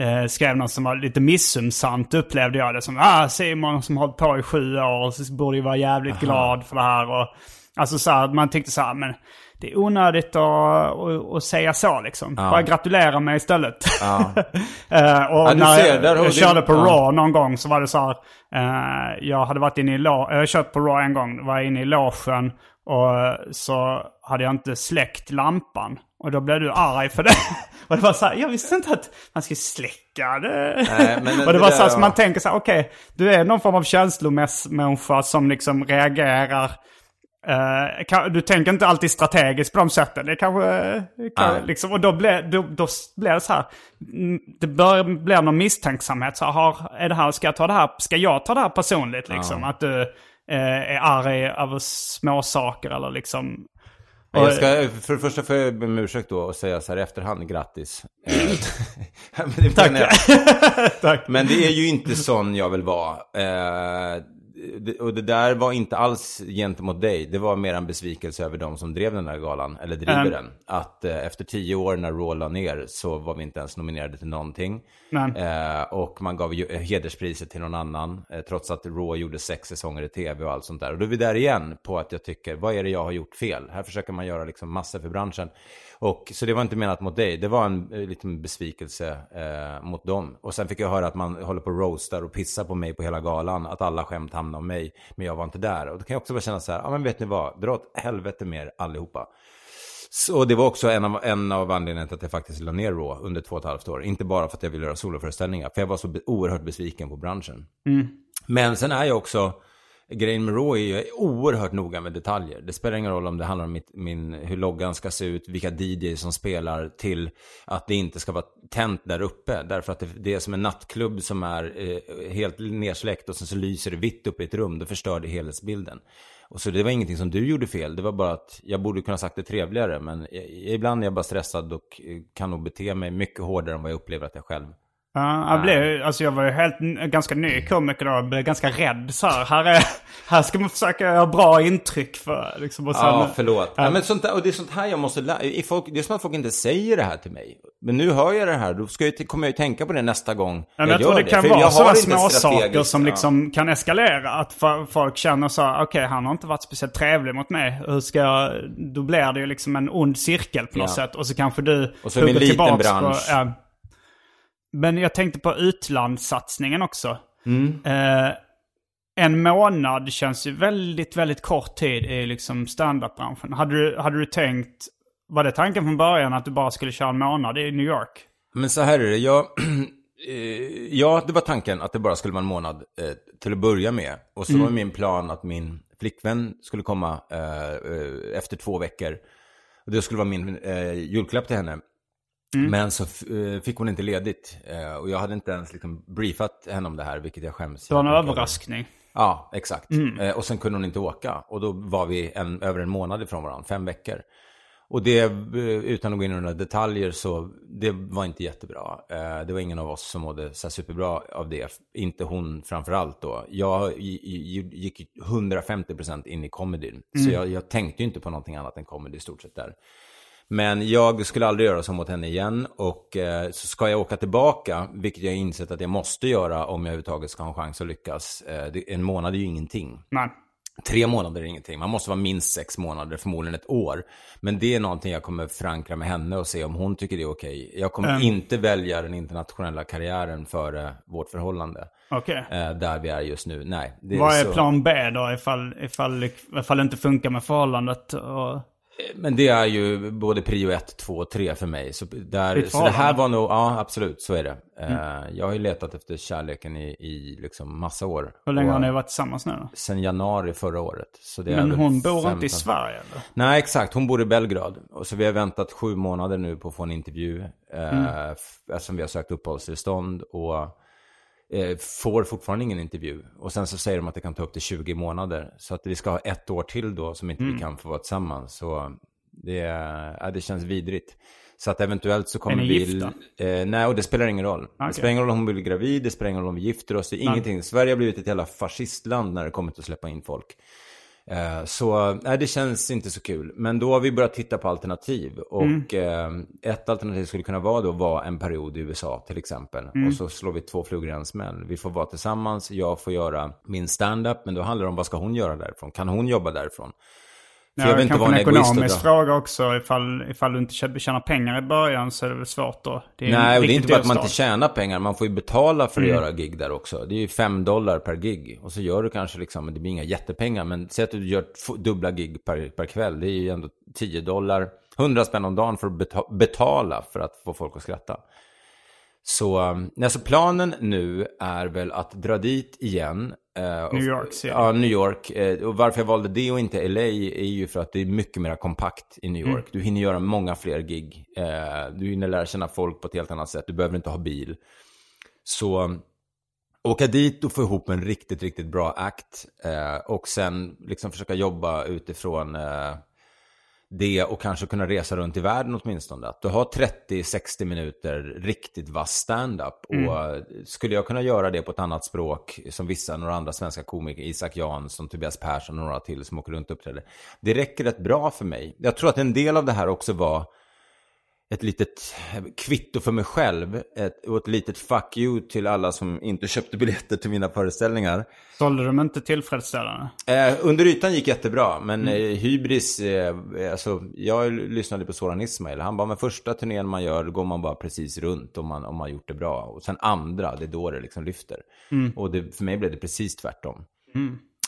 S1: eh, skrev något som var lite missumsamt upplevde jag det som. Ah, Simon som har hållit på i sju år så borde ju vara jävligt glad för det här. Och, alltså så här, man tyckte så här, men det är onödigt att, att, att säga så liksom. Bara gratulera mig istället. Eh, och
S2: Ja,
S1: när
S2: ser,
S1: jag, jag körde på
S2: ja.
S1: Raw någon gång så var det så här. eh, jag hade varit inne i lo- jag har kört på Raw en gång. Var inne i logen och så hade jag inte släckt lampan. Och då blev du arg för det. och det var så här, jag visste inte att man skulle släcka det.
S2: Nej, men
S1: och det var så här, så
S2: ja.
S1: man tänker så här, okej, du är någon form av känslomänniska som liksom reagerar. Eh, kan, du tänker inte alltid strategiskt på de sätten. Det kanske... Kan,
S2: Nej.
S1: liksom, och då blir då, då blir det så här. mm, Det bör, blir någon misstänksamhet. Så här, har, är det här, ska, jag ta det här, ska jag ta det här personligt? Liksom? Att du eh, är arg över små saker eller liksom...
S2: Jag ska, för det första får jag be om ursäkt då och säga så här i efterhand, grattis. Eh, men.
S1: Tack.
S2: men det är ju inte sån jag vill vara. Det, och det där var inte alls gentemot dig. Det var mer en besvikelse över de som drev den här galan, eller driver
S1: Mm.
S2: den. Att eh, efter tio år när Raw la ner så var vi inte ens nominerade till någonting.
S1: Men,
S2: Eh, och man gav eh, hederspriset till någon annan, eh, trots att Raw gjorde sex säsonger i tv och allt sånt där. Och då är vi där igen på att jag tycker, vad är det jag har gjort fel? Här försöker man göra liksom massor för branschen. Och, så det var inte menat mot dig, det var en eh, liten besvikelse eh, mot dem. Och sen fick jag höra att man håller på och roastar och pissar på mig på hela galan, att alla skämt hamnar om mig, men jag var inte där. Och då kan jag också bara känna så här, ja men vet ni vad, dra åt helvete med er allihopa. Så det var också en av, en av anledningarna till att jag faktiskt la ner Raw under två och ett halvt år. Inte bara för att jag ville göra soloföreställningar, för jag var så be- oerhört besviken på branschen. Men sen är jag också, grejen med Raw är jag är oerhört noga med detaljer. Det spelar ingen roll om det handlar om mitt, min, hur loggan ska se ut, vilka DJs som spelar, till att det inte ska vara tänt där uppe. Därför att det, det är som en nattklubb som är eh, helt nersläckt och sen så lyser det vitt upp i ett rum. Då förstör det helhetsbilden. Och så det var ingenting som du gjorde fel. Det var bara att jag borde kunna sagt det trevligare. Men ibland är jag bara stressad och eh, kan nog bete mig mycket hårdare än vad jag upplever att jag själv
S1: Ja, jag, blev, alltså jag var ju helt, ganska ny komiker då. Jag blev ganska rädd så här. Här, är, här ska man försöka göra bra intryck för. Liksom, och sen,
S2: Ja, förlåt. Ja, men sånt där, och det är sånt här jag måste lära folk, Det är som att folk inte säger det här till mig. Men nu hör jag det här, då ska jag, kommer jag ju tänka på det nästa gång
S1: Ja,
S2: jag
S1: jag tror
S2: gör
S1: det kan vara sådana små saker som
S2: ja.
S1: liksom kan eskalera. Att folk känner så här, okej han har inte varit speciellt trevlig mot mig. Hur ska jag, då blir det ju liksom en ond cirkel på något
S2: Ja.
S1: sätt. Och så kanske du
S2: Och så är det en liten bransch.
S1: På, ja. Men jag tänkte på utlandssatsningen också.
S2: Mm.
S1: Eh, en månad känns ju väldigt, väldigt kort tid i liksom standupbranschen. Hade du, hade du tänkt, var det tanken från början att du bara skulle köra en månad i New York?
S2: Men så här är det, jag... eh, ja, det var tanken att det bara skulle vara en månad eh, till att börja med. Och så var min plan att min flickvän skulle komma eh, eh, efter två veckor. Och det skulle vara min eh, julklapp till henne. Men så eh, fick hon inte ledigt. Eh, och jag hade inte ens liksom briefat henne om det här, vilket jag skäms.
S1: Det var en överraskning.
S2: Ja, exakt. Eh, och sen kunde hon inte åka. Och då var vi en, över en månad ifrån varandra, fem veckor. Och det, utan att gå in i några detaljer, så det var inte jättebra. Det var ingen av oss som mådde så superbra av det. Inte hon framför allt då. Jag gick ju 150% in i comedyn. Så jag, jag tänkte ju inte på någonting annat än comedy i stort sett där. Men jag skulle aldrig göra så mot henne igen. Och eh, så ska jag åka tillbaka, vilket jag insett att jag måste göra om jag överhuvudtaget ska ha en chans att lyckas. Eh, det, en månad är ju ingenting.
S1: Men,
S2: Tre månader är ingenting. Man måste vara minst sex månader, förmodligen ett år. Men det är någonting jag kommer förankra med henne och se om hon tycker det är okej. Jag kommer
S1: Mm.
S2: inte välja den internationella karriären före vårt förhållande.
S1: Okej.
S2: Eh, där vi är just nu. Nej. Det
S1: Vad är
S2: så-
S1: plan B då ifall, ifall, ifall det inte funkar med förhållandet? Och...
S2: Men det är ju både prio 1, 2 och 3 för mig. Så, där, så det här var nog, ja absolut, så är det.
S1: Mm.
S2: Eh, jag har ju letat efter kärleken i, i liksom massa år.
S1: Hur länge
S2: Och
S1: har ni varit tillsammans nu då?
S2: Sen januari förra året. Så det är
S1: Men
S2: väl
S1: hon bor inte
S2: 15
S1: i Sverige eller?
S2: Nej, exakt. Hon bor i Belgrad. Och så vi har väntat sju månader nu på att få en intervju. Eh,
S1: Mm.
S2: Eftersom vi har sökt uppehållstillstånd. Och eh, får fortfarande ingen intervju. Och sen så säger de att det kan ta upp till 20 månader. Så att vi ska ha ett år till då som inte
S1: Mm.
S2: vi kan få vara tillsammans. Så det, ja, det känns vidrigt. Så att eventuellt så kommer
S1: ni
S2: vi...
S1: gifta?
S2: Eh, nej, och det spelar ingen roll.
S1: Okej.
S2: Det spelar ingen roll om hon blir gravid, det spelar ingen roll om vi gifter oss. Det är ingenting. Sverige har blivit ett jävla fascistland när det kommer till att släppa in folk. Eh, Så nej, det känns inte så kul. Men då har vi börjat titta på alternativ. Och eh, ett alternativ skulle kunna vara då att vara en period i USA till exempel. Och så slår vi två flugor i en smäll. Vi får vara tillsammans, jag får göra min stand-up. Men då handlar det om vad ska hon göra därifrån? Kan hon jobba därifrån?
S1: Ja, kanske en
S2: egoist och
S1: ekonomisk
S2: dra-
S1: fråga också. Ifall, ifall du inte tjä- tjänar pengar i början så är det väl svårt då. Det är en
S2: Nej, och det är inte bara att man inte tjänar pengar. Man får ju betala för att
S1: Mm.
S2: göra gig där också. Det är ju fem dollar per gig. Och så gör du kanske liksom, det blir inga jättepengar. Men säg att du gör dubbla gig per, per kväll. Det är ju ändå 10 dollar. 100 spänn om dagen för att beta- betala för att få folk att skratta. Så, um, nej, så planen nu är väl att dra dit igen. eh,
S1: New York City.
S2: Ja, New York. Eh, och varför jag valde det och inte LA är ju för att det är mycket mer kompakt i New York.
S1: Mm.
S2: Du hinner göra många fler gig. Eh, du hinner lära känna folk på ett helt annat sätt. Du behöver inte ha bil. Så um, åka dit och få ihop en riktigt, riktigt bra act. Eh, och sen liksom försöka jobba utifrån eh, det och kanske kunna resa runt i världen åtminstone. Att du har 30-60 minuter riktigt vass stand-up. Och eh, skulle jag kunna göra det på ett annat språk, som vissa, några andra svenska komiker, Isak Jansson, Tobias Persson och några till som åker runt och uppträder. Det räcker rätt bra för mig. Jag tror att en del av det här också var ett litet kvitto för mig själv ett, och ett litet fuck you till alla som inte köpte biljetter till mina föreställningar.
S1: Sålde de inte tillfredsställande?
S2: Eh, under ytan gick jättebra, men eh, hybris, eh, alltså, jag lyssnade på Soran Ismail. Han bara, men första turnén man gör går man bara precis runt om man, om man gjort det bra. Och sen andra, det är då det liksom lyfter. Och det, för mig blev det precis tvärtom.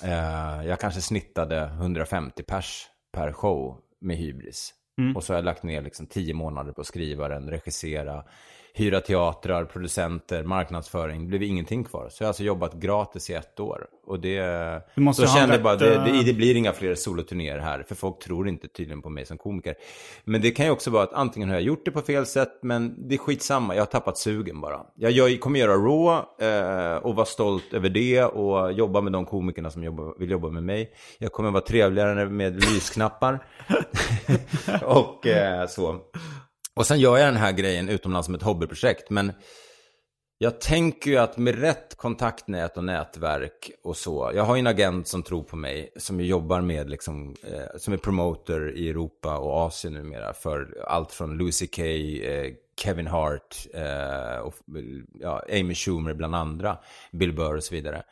S2: Eh, jag kanske snittade 150 pers per show med hybris. Mm. Och så har jag lagt ner liksom tio månader på att skriva den, regissera, hyra teatrar, producenter, marknadsföring. Det blev ingenting kvar. Så jag har alltså jobbat gratis i ett år. Och det...
S1: Du måste
S2: så kände jag bara,
S1: rätt,
S2: det, det, det blir inga fler soloturnéer här. För folk tror inte tydligen på mig som komiker. Men det kan ju också vara att antingen har jag gjort det på fel sätt, men det är skitsamma. Jag har tappat sugen bara. Jag gör, kommer göra Raw eh, och vara stolt över det och jobba med de komikerna som jobbar, vill jobba med mig. Jag kommer vara trevligare med lysknappar. och eh, så. Och sen gör jag den här grejen utomlands som ett hobbyprojekt. Men jag tänker ju att med rätt kontaktnät och nätverk och så. Jag har ju en agent som tror på mig. Som jobbar med liksom, eh, som är promoter i Europa och Asien numera. För allt från Louis CK, eh, Kevin Hart, eh, och, ja, Amy Schumer bland andra. Bill Burr och så vidare.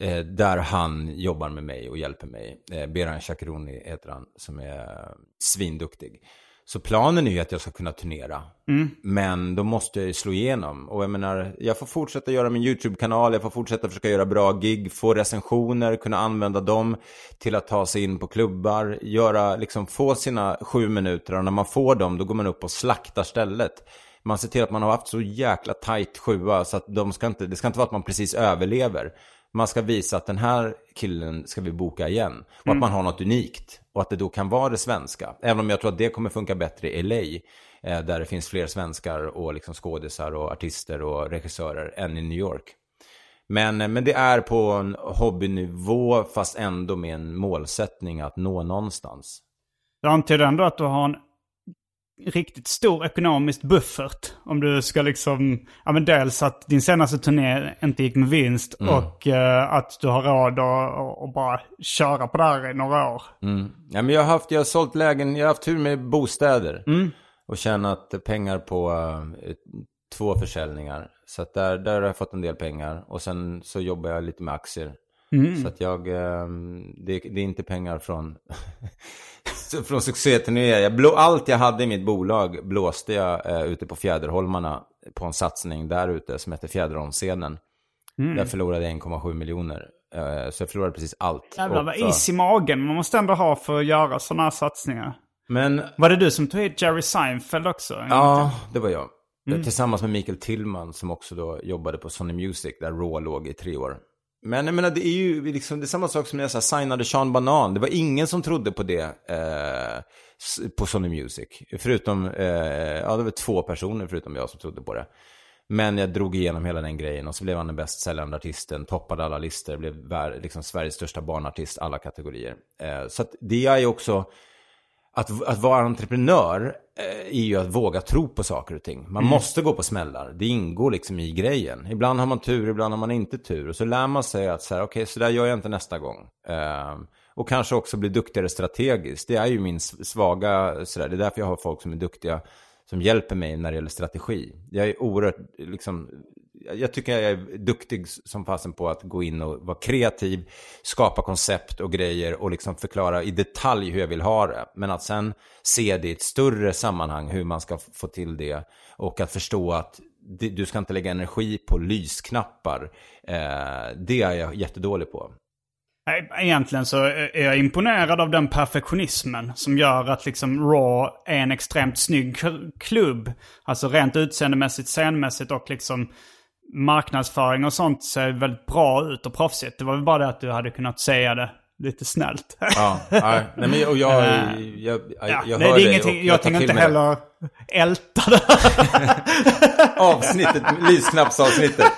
S2: Eh, där han jobbar med mig och hjälper mig. Eh, Beran Chakroni heter han, som är svinduktig. Så planen är ju att jag ska kunna turnera. Men då måste jag slå igenom. Och jag menar, jag får fortsätta göra min YouTube-kanal, jag får fortsätta försöka göra bra gig, få recensioner, kunna använda dem till att ta sig in på klubbar, göra, liksom få sina sju minuter och när man får dem då går man upp och slaktar stället. Man ser till att man har haft så jäkla tajt sjua så att de ska inte, det ska inte vara att man precis överlever. Man ska visa att den här killen ska vi boka igen. Och att man har något unikt. Och att det då kan vara det svenska. Även om jag tror att det kommer funka bättre i LA. Eh, där det finns fler svenskar och liksom skådisar och artister och regissörer än i New York. Men, eh, men det är på en hobbynivå fast ändå med en målsättning att nå någonstans.
S1: Jag antyder ändå att du har en riktigt stor ekonomisk buffert. Om du ska liksom, ja men dels att din senaste turné inte gick med vinst och eh, att du har råd att bara köra på det här i några år.
S2: Ja, men jag, har haft, jag har sålt lägen, jag har haft tur med bostäder. Och tjänat pengar på eh, två försäljningar. Så att där, där har jag fått en del pengar. Och sen så jobbar jag lite med aktier. Så att jag, eh, det, det är inte pengar från, från succéturnéer. Jag blå, allt jag hade i mitt bolag blåste jag eh, ute på Fjäderholmarna på en satsning där ute som heter Fjäderholmsscenen. Där förlorade jag 1,7 miljoner. Eh, så jag förlorade precis allt.
S1: Jävlar vad is i magen man måste ändå ha för att göra sådana här satsningar.
S2: Men
S1: Var det du som tog hit Jerry Seinfeld också?
S2: Ja, det var jag.
S1: Mm.
S2: Tillsammans med Mikael Tillman som också då jobbade på Sony Music där Raw låg i tre år. Men jag menar, det är ju liksom, det är samma sak som när jag så här, signade Sean Banan. Det var ingen som trodde på det eh, på Sony Music. Förutom, eh, ja det var två personer förutom jag som trodde på det. Men jag drog igenom hela den grejen och så blev han den bäst säljande artisten, toppade alla listor, blev liksom Sveriges största barnartist, alla kategorier. Eh, så att det är ju också, att, att vara entreprenör eh, är ju att våga tro på saker och ting. Man måste gå på smällar. Det ingår liksom i grejen. Ibland har man tur, ibland har man inte tur. Och så lär man sig att så här, okej, så där gör jag inte nästa gång. Eh, och kanske också bli duktigare strategiskt. Det är ju min svaga, så där. det är därför jag har folk som är duktiga, som hjälper mig när det gäller strategi. Jag är oerhört, liksom, jag tycker jag är duktig som fasen på att gå in och vara kreativ, skapa koncept och grejer och liksom förklara i detalj hur jag vill ha det. Men att sen se det i ett större sammanhang, hur man ska få till det och att förstå att du ska inte lägga energi på lysknappar. Eh, det är jag jättedålig på.
S1: Egentligen så är jag imponerad av den perfektionismen som gör att liksom Raw är en extremt snygg klubb. Alltså rent utseendemässigt, scenmässigt och liksom marknadsföring och sånt ser väldigt bra ut och proffsigt. Det var väl bara det att du hade kunnat säga det lite snällt.
S2: Ja, nej, nej, men och jag, jag, jag,
S1: Ja,
S2: jag
S1: nej,
S2: hör
S1: det är ingenting, jag,
S2: tar
S1: tänker inte heller älta det.
S2: Avsnittet, lysknappsavsnittet.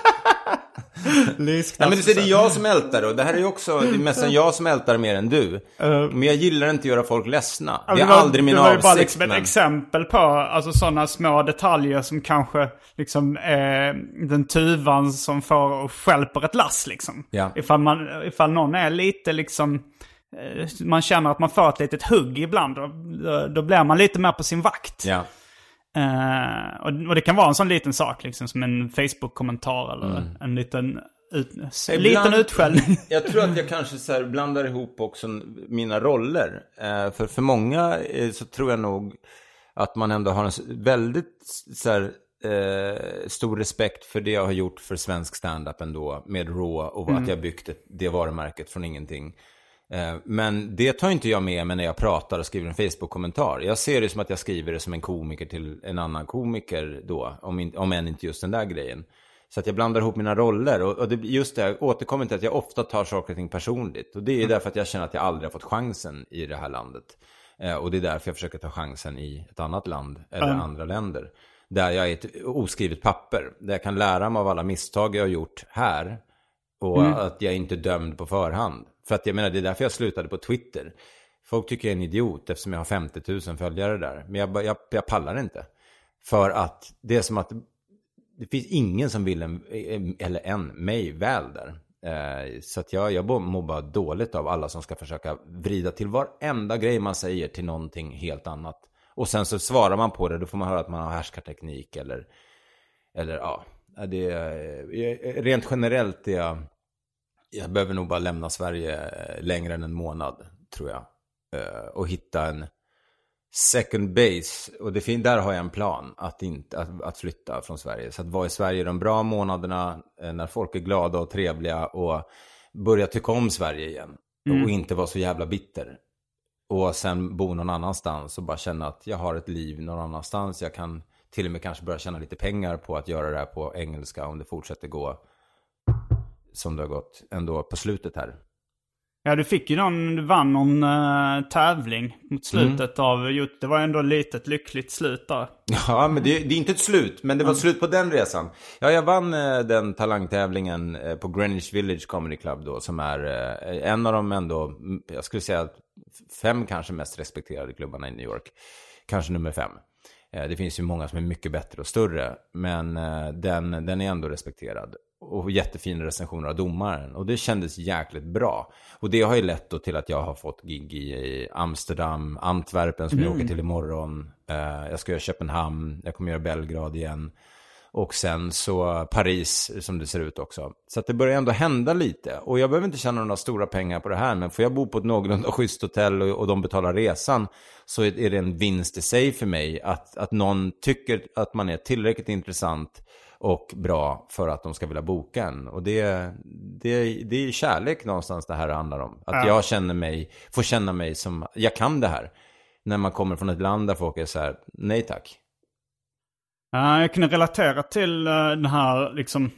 S1: Lysknapp.
S2: Nej men det är jag som ältar och det här är ju också, det är nästan jag som ältar mer än du. Men jag gillar inte att göra folk ledsna. Det är
S1: var-
S2: aldrig min
S1: Det var ju bara
S2: avsikt.
S1: liksom ett
S2: men...
S1: exempel på alltså, sådana små detaljer som kanske liksom är den tuvan som får och stjälper ett lass liksom.
S2: Ja.
S1: Ifall, man, ifall någon är lite liksom, eh, man känner att man får ett litet hugg ibland. Då, då, då blir man lite mer på sin vakt.
S2: Ja.
S1: Eh, och, och det kan vara en sån liten sak liksom som en Facebook-kommentar eller en liten, ut,
S2: Mm. Ibland-
S1: liten utskällning.
S2: Jag tror att jag kanske så här blandar ihop också mina roller. Eh, för för många eh, så tror jag nog att man ändå har en väldigt så här, stor respekt för det jag har gjort för svensk standup ändå. Med Raw och att jag byggt det varumärket från ingenting. Eh, Men det tar inte jag med mig när jag pratar och skriver en Facebook-kommentar. Jag ser det som att jag skriver det som en komiker till en annan komiker då. Om, in, om än inte just den där grejen. Så att jag blandar ihop mina roller. Och, och det, just det, jag återkommer till att jag ofta tar saker och ting personligt. Och det är därför att jag känner att jag aldrig har fått chansen i det här landet. Eh, och det är därför jag försöker ta chansen i ett annat land eller andra länder. Där jag är ett oskrivet papper. Där jag kan lära mig av alla misstag jag har gjort här. Och att jag inte är dömd på förhand. För att jag menar, det är därför jag slutade på Twitter. Folk tycker jag är en idiot eftersom jag har 50 000 följare där. Men jag, jag, jag pallar inte. För att det är som att det finns ingen som vill en, eller en, mig väl där. Eh, så att jag, jag mår bara dåligt av alla som ska försöka vrida till varenda grej man säger till någonting helt annat. Och sen så svarar man på det, då får man höra att man har härskarteknik eller, eller ja. Det eh, rent generellt är jag, jag behöver nog bara lämna Sverige längre än en månad, tror jag. Eh, och hitta en second base. Och det fin- där har jag en plan, att, inte, att, att flytta från Sverige. Så att vara i Sverige de bra månaderna, eh, när folk är glada och trevliga och börja tycka om Sverige igen. Och inte vara så jävla bitter. Och sen bo någon annanstans och bara känna att jag har ett liv någon annanstans. Jag kan till och med kanske börja tjäna lite pengar på att göra det här på engelska om det fortsätter gå som det har gått ändå på slutet här.
S1: Ja, du fick ju någon, du vann någon eh, tävling mot slutet av, jo, det var ändå lite ett lyckligt slut där.
S2: Ja, men det, det är inte ett slut, men det var slut på den resan. Ja, jag vann eh, den talangtävlingen eh, på Greenwich Village Comedy Club då, som är en av de ändå, mm, jag skulle säga fem kanske mest respekterade klubbarna i New York. Kanske nummer fem. Det finns ju många som är mycket bättre och större, men den, den är ändå respekterad. Och jättefina recensioner av domaren. Och det kändes jäkligt bra. Och det har ju lett då till att jag har fått gig i Amsterdam, Antwerpen som jag åker till imorgon. Eh, jag ska göra Köpenhamn, jag kommer göra Belgrad igen. Och sen så Paris som det ser ut också. Så att det börjar ändå hända lite. Och jag behöver inte tjäna några stora pengar på det här. Men får jag bo på ett någorlunda schysst hotell och, och de betalar resan. Så är det en vinst i sig för mig. Att, att någon tycker att man är tillräckligt intressant och bra för att de ska vilja boka en. Och det, det, det är kärlek någonstans det här handlar om. Att
S1: Ja.
S2: jag känner mig, får känna mig som, jag kan det här. När man kommer från ett land där folk är så här, nej tack.
S1: Ja, jag kunde relatera till eh, den här, liksom,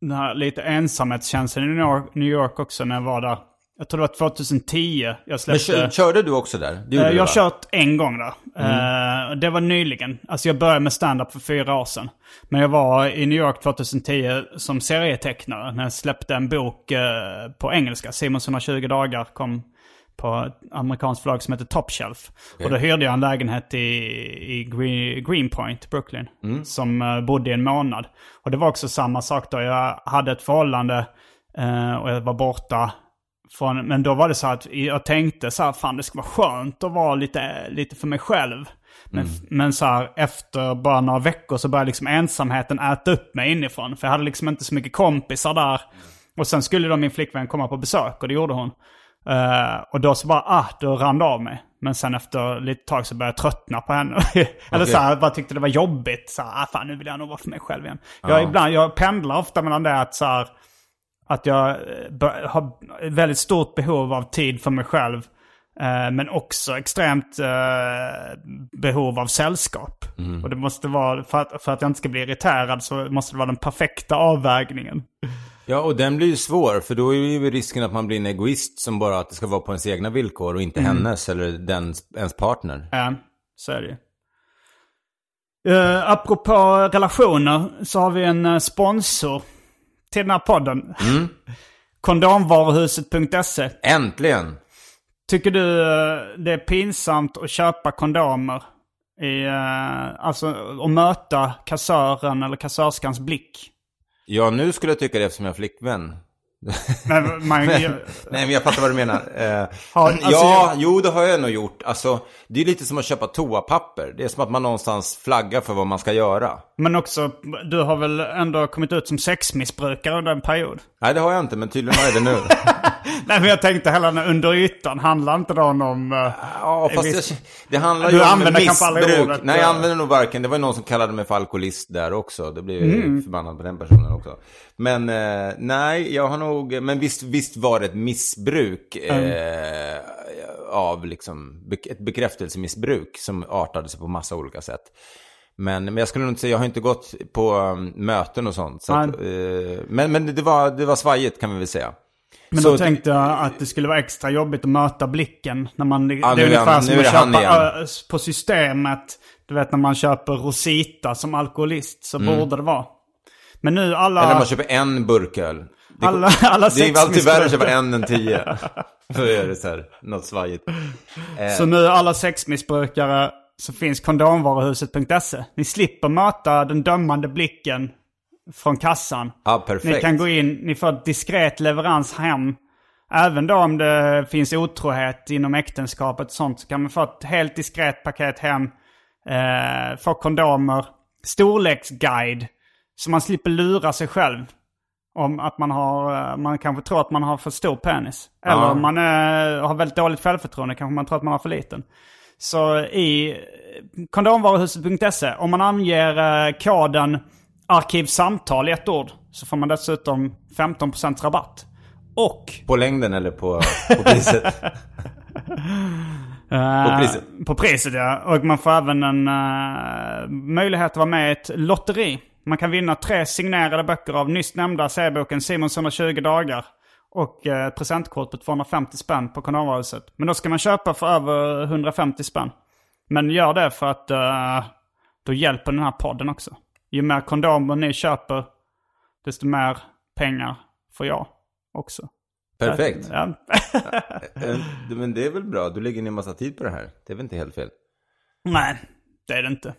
S1: den här lite ensamhetskänslan i New York, New York också när jag var där. Jag tror det var 2010 jag
S2: Men
S1: släppte.
S2: kör, körde du också där? Det
S1: Eh, jag har kört en gång där. Eh, det var nyligen. Alltså jag började med stand-up för fyra år sedan. Men jag var i New York 2010 som serietecknare när jag släppte en bok eh, på engelska. Simons 120 dagar kom på ett amerikanskt förlag som heter Top Shelf. Och då hyrde jag en lägenhet i, i Green, Greenpoint, Brooklyn. Som eh, bodde i en månad. Och det var också samma sak då. Jag hade ett förhållande och jag var borta från, men då var det så att jag tänkte så här, fan det skulle vara skönt att vara lite, lite för mig själv. Men, men så här, efter bara några veckor så började liksom ensamheten äta upp mig inifrån. För jag hade liksom inte så mycket kompisar där. Och sen skulle då min flickvän komma på besök och det gjorde hon. Eh, och då så bara, ah, då rann det av mig. Men sen efter lite tag så började jag tröttna på henne. Eller så här, bara tyckte det var jobbigt. Så här, ah, fan nu vill jag nog vara för mig själv igen. Jag, ibland, jag pendlar ofta mellan det att så här, att jag eh, har väldigt stort behov av tid för mig själv. eh, Men också extremt eh, behov av sällskap. Och det måste vara, för att, för att jag inte ska bli irriterad så måste det vara den perfekta avvägningen.
S2: Ja, och den blir ju svår, för då är ju risken att man blir en egoist som bara att det ska vara på ens egna villkor och inte hennes eller den, ens partner.
S1: Ja, så är det ju. Uh, apropå relationer så har vi en sponsor till den här podden. Kondomvaruhuset.se.
S2: Äntligen!
S1: Tycker du eh, det är pinsamt att köpa kondomer? I, eh, alltså att möta kassören eller kassörskans blick?
S2: Ja, nu skulle jag tycka det eftersom jag har flickvän.
S1: Men man,
S2: Nej, men jag fattar vad du menar. Eh,
S1: Har- alltså,
S2: ja,
S1: jag-
S2: jo, det har jag nog gjort. Alltså, det är lite som att köpa toapapper. Det är som att man någonstans flaggar för vad man ska göra.
S1: men också, du har väl ändå kommit ut som sexmissbrukare under en period?
S2: Nej, det har jag inte, men tydligen har jag det nu.
S1: Nej, men jag tänkte hela den under ytan, handlar inte då om... eh,
S2: Ja, fast
S1: Visst.
S2: jag, det handlar
S1: Du
S2: ju om missbruk.
S1: ordet,
S2: Nej, jag
S1: eh.
S2: använder nog varken. Det var ju någon som kallade mig för alkoholist där också. Det blev
S1: Mm.
S2: förbannad på den personen också. Men eh, nej, jag har nog, men visst, visst var det ett missbruk eh, av liksom, ett bekräftelsemissbruk som artade sig på massa olika sätt. Men, men jag skulle nog inte säga, jag har inte gått på um, möten och sånt. Så att, eh, men men det, var, det var svajigt kan vi väl säga.
S1: Men
S2: Så-
S1: då tänkte jag att det skulle vara extra jobbigt att möta blicken. När man,
S2: Ja,
S1: det är
S2: nu är
S1: ungefär som att köpa på systemet. Du vet när man köper Rosita som alkoholist så borde det vara. Men nu alla...
S2: Mm. Eller man köper en burköl. Det,
S1: Alla- alla
S2: det är alltid värre att köpa en än tio. Då är det så här, något svajigt.
S1: Så nu alla sexmissbrukare så finns kondomvaruhuset.se. Ni slipper möta den dömande blicken från kassan.
S2: Ja,
S1: Ni
S2: perfekt.
S1: kan gå in, ni får diskret leverans hem. Även då om det finns otrohet inom äktenskapet och sånt så kan man få ett helt diskret paket hem. Eh, få kondomer, storleksguide. Så man slipper lura sig själv. Om att man har, eh, man kanske tror att man har för stor penis. Eller
S2: Ja.
S1: om man eh, har väldigt dåligt självförtroende kanske man tror att man har för liten. Så i eh, kondomvaruhuset.se, om man anger koden arkivsamtal i ett ord så får man dessutom 15% rabatt. Och
S2: På längden eller på, på priset? På priset.
S1: På priset ja. Och man får även en eh, möjlighet att vara med i ett lotteri. Man kan vinna tre signerade böcker av nyss nämnda serieboken Simons 120 dagar. Och eh, ett presentkort på 250 spänn på Kanalvaruhuset. Men då ska man köpa för över 150 spänn. Men gör det för att eh, då hjälper den här podden också. Ju mer kondomer ni köper, desto mer pengar får jag också.
S2: Perfekt.
S1: Ja.
S2: Eh, Men det är väl bra, du lägger ner massa tid på det här. Det är väl inte helt fel?
S1: Nej, det är det inte.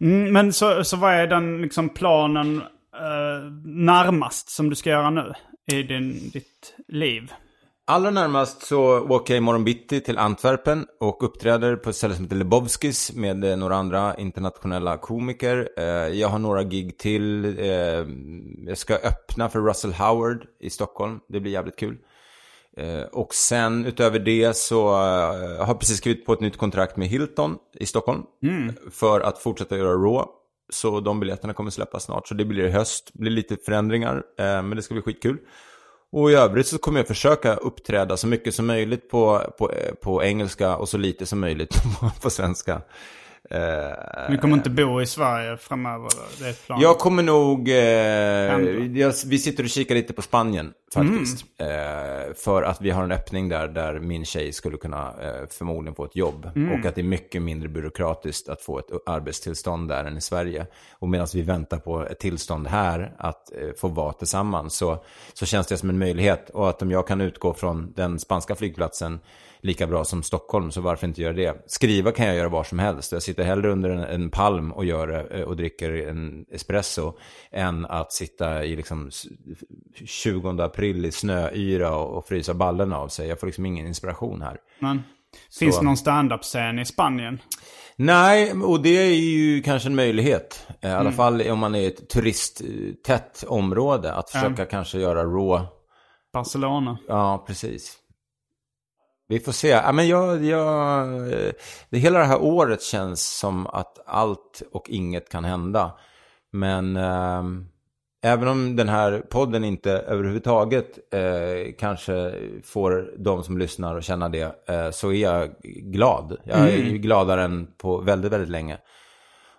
S1: Mm, men så, så vad är den liksom planen eh, närmast som du ska göra nu i din, ditt liv?
S2: Allra närmast så åker jag imorgon bitti till Antwerpen och uppträder på ett ställe som heter Lebowskis med eh, några andra internationella komiker. Eh, jag har några gig till. Eh, jag ska öppna för Russell Howard i Stockholm. Det blir jävligt kul. Eh, och sen utöver det så eh, har jag precis skrivit på ett nytt kontrakt med Hilton i Stockholm. För att fortsätta göra Raw. Så de biljetterna kommer släppas snart. Så det blir i höst. Det blir lite förändringar. eh, Men det ska bli skitkul. Och i övrigt så kommer jag försöka uppträda så mycket som möjligt på, på, på engelska och så lite som möjligt på, på svenska. Eh,
S1: Vi kommer inte bo i Sverige framöver. Det är
S2: jag kommer nog...
S1: Ändå.
S2: jag, vi sitter och kikar lite på Spanien faktiskt. Eh, för att vi har en öppning där, där min tjej skulle kunna förmodligen få ett jobb. Och att det är mycket mindre byråkratiskt att få ett arbetstillstånd där än i Sverige. Och medan vi väntar på ett tillstånd här att få vara tillsammans så, så känns det som en möjlighet. Och att om jag kan utgå från den spanska flygplatsen lika bra som Stockholm, så varför inte göra det? Skriva kan jag göra var som helst. Jag sitter hellre under en, en palm och, gör, det, eh, och dricker en espresso än att sitta i liksom s- 20 april i snöyra och, och frysa ballen av sig. Jag får liksom ingen inspiration här.
S1: Men, finns det någon stand-up-scen i Spanien?
S2: Nej, och det är ju kanske en möjlighet. Eh, I alla fall om man är i ett turisttätt område. Att försöka kanske göra raw.
S1: Barcelona?
S2: Ja, precis. Vi får se. Ja, men jag, jag, eh, det, hela det här året känns som att allt och inget kan hända. Men ehm, även om den här podden inte överhuvudtaget eh, kanske får de som lyssnar att känna det, eh, så är jag glad. Jag är ju gladare än på väldigt, väldigt länge.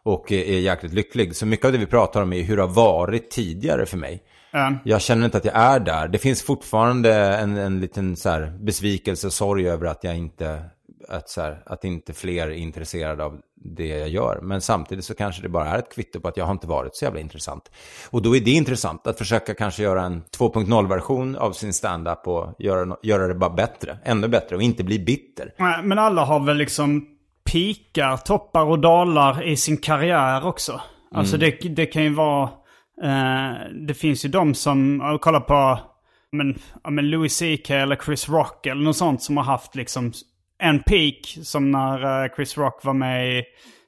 S2: Och är jäkligt lycklig. Så mycket av det vi pratar om är hur det har varit tidigare för mig.
S1: Ja.
S2: Jag känner inte att jag är där. Det finns fortfarande en, en liten så här, besvikelse och sorg över att jag inte, att, så här, att inte fler är intresserade av det jag gör. Men samtidigt så kanske det bara är ett kvitto på att jag har inte varit så jävla intressant. Och då är det intressant att försöka kanske göra en 2.0-version av sin stand-up och göra, göra det bara bättre. Ännu bättre och inte bli bitter.
S1: Nej, Men alla har väl liksom pikar, toppar och dalar i sin karriär också. Alltså det, det kan ju vara... Eh, det finns ju de som, jag kollar på men, men Louis CK eller Chris Rock eller något sånt som har haft liksom en peak. Som när eh, Chris Rock var med i,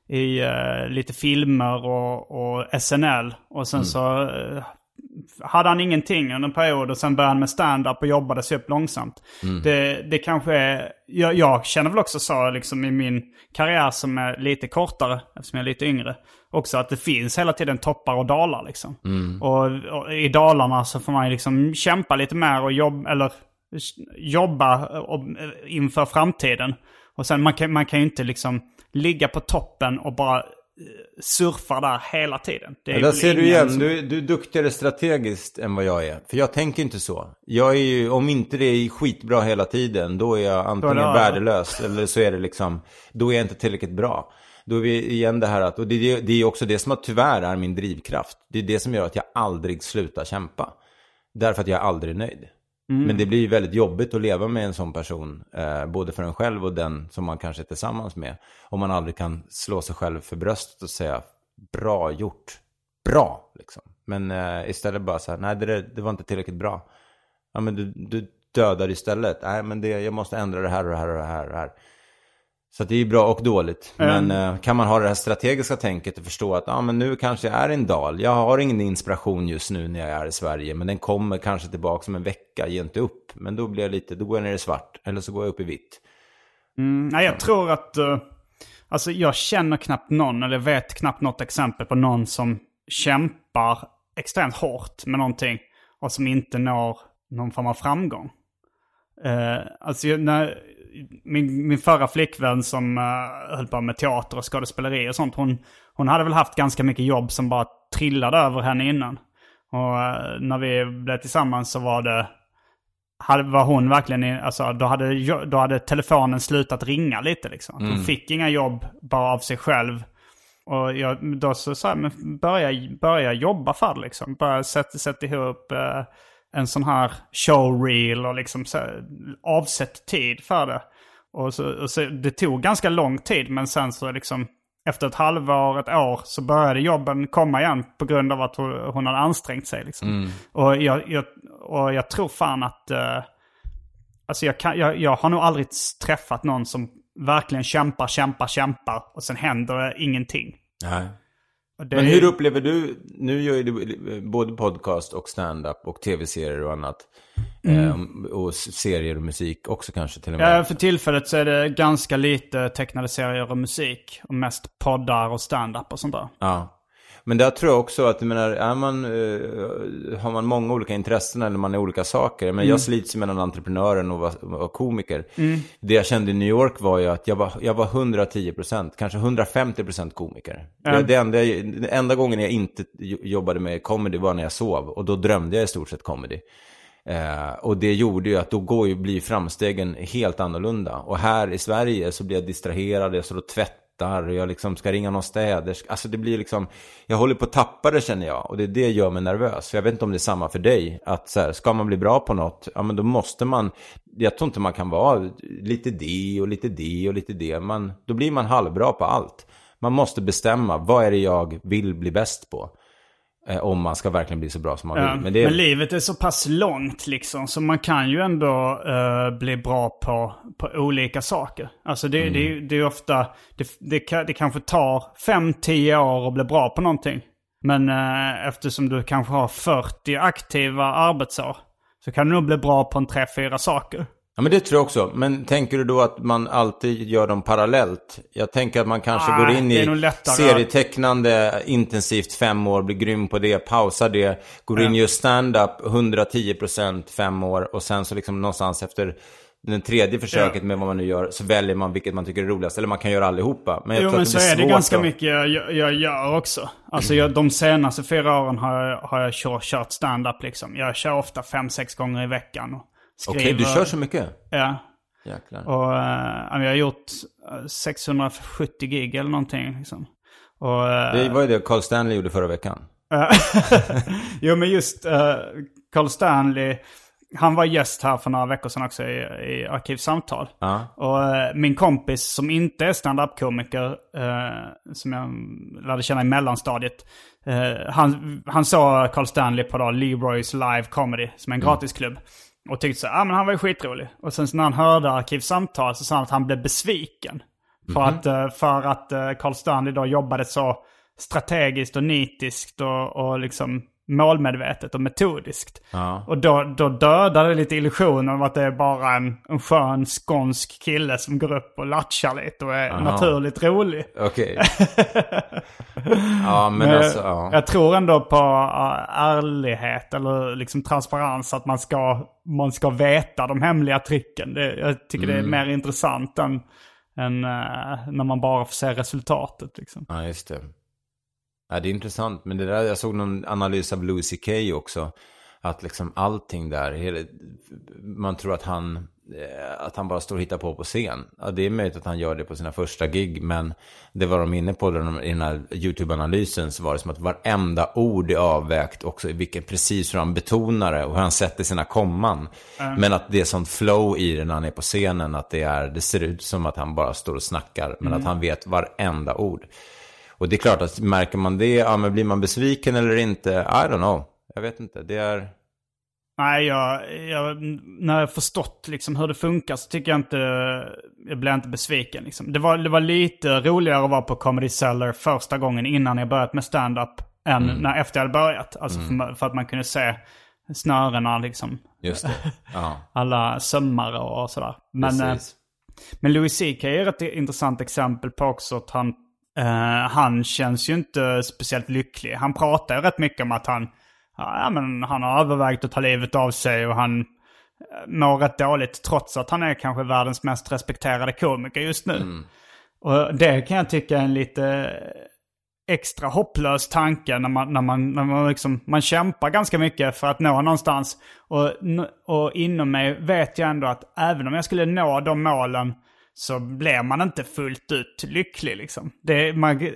S1: i eh, lite filmer och, och SNL. Och sen så eh, hade han ingenting under en period och sen började han med stand-up och jobbade sig upp långsamt. Det, det kanske är, jag, jag känner väl också så liksom i min karriär som är lite kortare, eftersom jag är lite yngre, också att det finns hela tiden toppar och dalar liksom. Och, och i dalarna så får man liksom kämpa lite mer och jobb, eller jobba och, inför framtiden. Och sen man kan, man kan ju inte liksom ligga på toppen och bara eh, surfa där hela tiden. Det är
S2: där ser du igen,
S1: som-
S2: du, du är duktigare strategiskt än vad jag är. För jag tänker inte så. Jag är ju, om inte det är skitbra hela tiden, då är jag antingen värdelös eller så är det liksom, då är jag inte tillräckligt bra. Då är vi igen det här att, och det, är- det är också det som tyvärr är min drivkraft. Det är det som gör att jag aldrig slutar kämpa. Därför att jag är aldrig nöjd. Men det blir ju väldigt jobbigt att leva med en sån person, eh, både för en själv och den som man kanske är tillsammans med. Om man aldrig kan slå sig själv för bröstet och säga bra gjort, bra liksom. Men eh, istället bara så här, nej det, det var inte tillräckligt bra. Ja men du, du dödar istället, nej men det, jag måste ändra det här och det här och det här och det här. Så det är ju bra och dåligt. Men eh, kan man ha det här strategiska tänket och förstå att ah, men nu kanske jag är i en dal. Jag har ingen inspiration just nu när jag är i Sverige. Men den kommer kanske tillbaka om en vecka, ge inte upp. Men då blir jag lite, då går jag ner i svart. Eller så går jag upp i vitt.
S1: Nej, jag tror att... eh, alltså jag känner knappt någon, eller vet knappt något exempel på någon som kämpar extremt hårt med någonting och som inte når någon form av framgång. Uh, alltså när, min, min förra flickvän som uh, höll på med teater och skådespeleri och sånt, hon, hon hade väl haft ganska mycket jobb som bara trillade över henne innan. Och eh, när vi blev tillsammans så var det hade, var hon verkligen, i- alltså då hade, då hade telefonen slutat ringa lite liksom. Att Hon fick inga jobb bara av sig själv. Och jag, då så sa jag, men börja, börja jobba för det liksom. Börja sätta, sätta ihop eh, en sån här showreel och liksom så, här, avsätt tid för det. Och så, och så, det tog ganska lång tid men sen så liksom efter ett halvår, ett år så började jobben komma igen på grund av att hon, hon hade ansträngt sig. Liksom. Och, jag, jag, och jag tror fan att... eh, Alltså jag, kan, jag, jag har nog aldrig träffat någon som verkligen kämpar, kämpar, kämpar och sen händer det ingenting.
S2: Nej.
S1: Det
S2: Men hur upplever du, nu gör ju du både podcast och stand-up och tv-serier och annat. Eh, och serier och musik också kanske till och med.
S1: Mm. Ja, för tillfället så är det ganska lite tecknade serier och musik. Och mest poddar och stand-up och sånt där.
S2: Ja. Men där tror jag också att, jag menar, är man, eh, har man många olika intressen eller man är olika saker. Men
S1: Mm.
S2: jag slits ju mellan entreprenören och vara komiker. Det jag kände i New York var ju att jag var, jag var 110%, kanske 150% komiker. Det, det enda, den enda gången jag inte jobbade med comedy var när jag sov. Och då drömde jag i stort sett comedy. Eh, och det gjorde ju att då går ju, blir framstegen helt annorlunda. Och här i Sverige så blir jag distraherad, jag står och tvättar, tvättar, jag liksom ska ringa någon städerska. Alltså det blir liksom, jag håller på att tappa det känner jag. Och det, det gör mig nervös. För jag vet inte om det är samma för dig. Att så här, ska man bli bra på något, ja men då måste man, jag tror inte man kan vara lite det och lite det och lite det. Man, då blir man halvbra på allt. Man måste bestämma, vad är det jag vill bli bäst på? Eh, om man ska verkligen bli så bra som man
S1: Ja,
S2: vill.
S1: men,
S2: det är,
S1: livet är så pass långt liksom. Så man kan ju ändå eh, bli bra på, på olika saker. Alltså det, det, är- det är ofta, det, det, det kanske tar 5-10 år att bli bra på någonting. Men eh, eftersom du kanske har 40 aktiva arbetsår. Så kan du nog bli bra på en 3-4 saker.
S2: Ja men det tror jag också. Men tänker du då att man alltid gör dem parallellt? Jag tänker att man kanske
S1: Ah,
S2: går in
S1: det
S2: i serietecknande intensivt fem år, blir grym på det, pausar det, går in och gör stand-up 110% fem år och sen så liksom någonstans efter den tredje försöket med vad man nu gör så väljer man vilket man tycker är roligast. Eller man kan göra allihopa. Men jag
S1: Jo men så
S2: blir
S1: är det ganska
S2: att-
S1: mycket jag, jag gör också. Alltså jag, de senaste fyra åren har jag, har jag kört, kört stand-up liksom. Jag kör ofta fem, sex gånger i veckan. och
S2: Okej,
S1: skriver-
S2: du kör så mycket?
S1: Ja.
S2: Jäklar.
S1: Och eh, jag har gjort eh, 670 gig eller någonting. Liksom. Och, eh,
S2: Det var ju det Carl Stanley gjorde förra veckan.
S1: jo men just uh, Carl Stanley, han var gäst här för några veckor sedan också i, i Arkivsamtal.
S2: Ja.
S1: Och eh, min kompis som inte är stand-up-komiker, eh, som jag lärde känna i mellanstadiet, eh, han, han såg Carl Stanley på då Leroys Live Comedy, som är en gratisklubb. Och tyckte så ah, men han var ju skitrolig. Och sen när han hörde Arkivsamtal så sa han att han blev besviken. För att, eh, för att eh, Carl Stanley då jobbade så strategiskt och nitiskt och, och liksom målmedvetet och metodiskt.
S2: Ja.
S1: Och då, då dödar det lite illusionen av att det är bara en, en skön skånsk kille som går upp och latchar lite och är naturligt rolig.
S2: Okej. ja, men
S1: Men
S2: alltså, ja.
S1: Jag tror ändå på uh, ärlighet eller liksom transparens. Att man ska, man ska veta de hemliga tricken. Det, jag tycker
S2: Mm.
S1: det är mer intressant än, än uh, när man bara får se resultatet. Liksom.
S2: Ja, just det. Ja, det är intressant. Men det där, jag såg någon analys av Louis CK också. Att liksom allting där, man tror att han, eh, att han bara står och hittar på på scen. Ja, det är möjligt att han gör det på sina första gig, men det var de inne på i den här YouTube-analysen så var det som att varenda ord är avvägt också vilken, precis hur han betonar det och hur han sätter sina komman. Men att det är sånt flow i det när han är på scenen, att det, är, det ser ut som att han bara står och snackar, men att han vet varenda ord. Och det är klart att märker man det, ja men blir man besviken eller inte? I don't know. Jag vet inte. Det är...
S1: Nej, jag, jag, när jag förstått liksom hur det funkar så tycker jag inte, jag blir inte besviken. Liksom. Det, var, det var lite roligare att vara på Comedy Cellar första gången innan jag börjat med stand-up än när, efter jag hade börjat. Alltså för, för att man kunde se snörena liksom.
S2: Just det. Ja,
S1: Alla sömmar och sådär. Men, eh,
S2: precis.
S1: men Louis CK är ett intressant exempel på också att han, eh, han känns ju inte speciellt lycklig. Han pratar ju rätt mycket om att han, ja, men han har övervägt att ta livet av sig och han eh, mår rätt dåligt trots att han är kanske världens mest respekterade komiker just nu. Och det kan jag tycka är en lite extra hopplös tanke när man, när man, när man, liksom, man kämpar ganska mycket för att nå någonstans. Och, och inom mig vet jag ändå att även om jag skulle nå de målen så blir man inte fullt ut lycklig. Liksom. Det, man,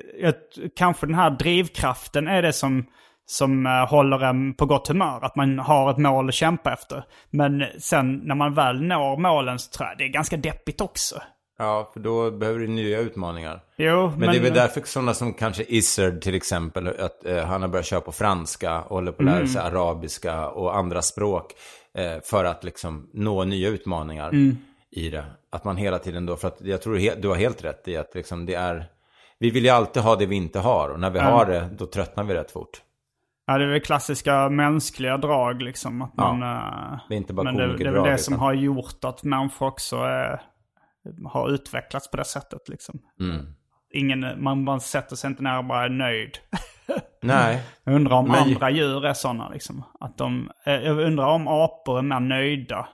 S1: kanske den här drivkraften är det som, som eh, håller en på gott humör. Att man har ett mål att kämpa efter. Men sen när man väl når målen så tror jag det är ganska deppigt också.
S2: Ja, för då behöver du nya utmaningar.
S1: Jo,
S2: Men, det är väl därför sådana som kanske Izzard till exempel, att eh, han har börjat köra på franska och håller på att lära
S1: Mm.
S2: sig arabiska och andra språk. Eh, för att liksom nå nya utmaningar
S1: Mm.
S2: I det. Att man hela tiden då, för att jag tror du har helt rätt i att liksom det är, vi vill ju alltid ha det vi inte har. Och när vi har det, då tröttnar vi rätt fort.
S1: Ja, det är väl klassiska mänskliga drag liksom. Att man, eh,
S2: Det är inte bara
S1: men det, det är väl det som
S2: utan-
S1: har gjort att människor också eh, har utvecklats på det sättet liksom.
S2: Mm.
S1: Ingen, man, man sätter sig inte ner och bara är nöjd.
S2: Nej.
S1: Jag undrar om
S2: Men-
S1: andra djur är sådana liksom. Att de, eh, jag undrar om apor är mer nöjda.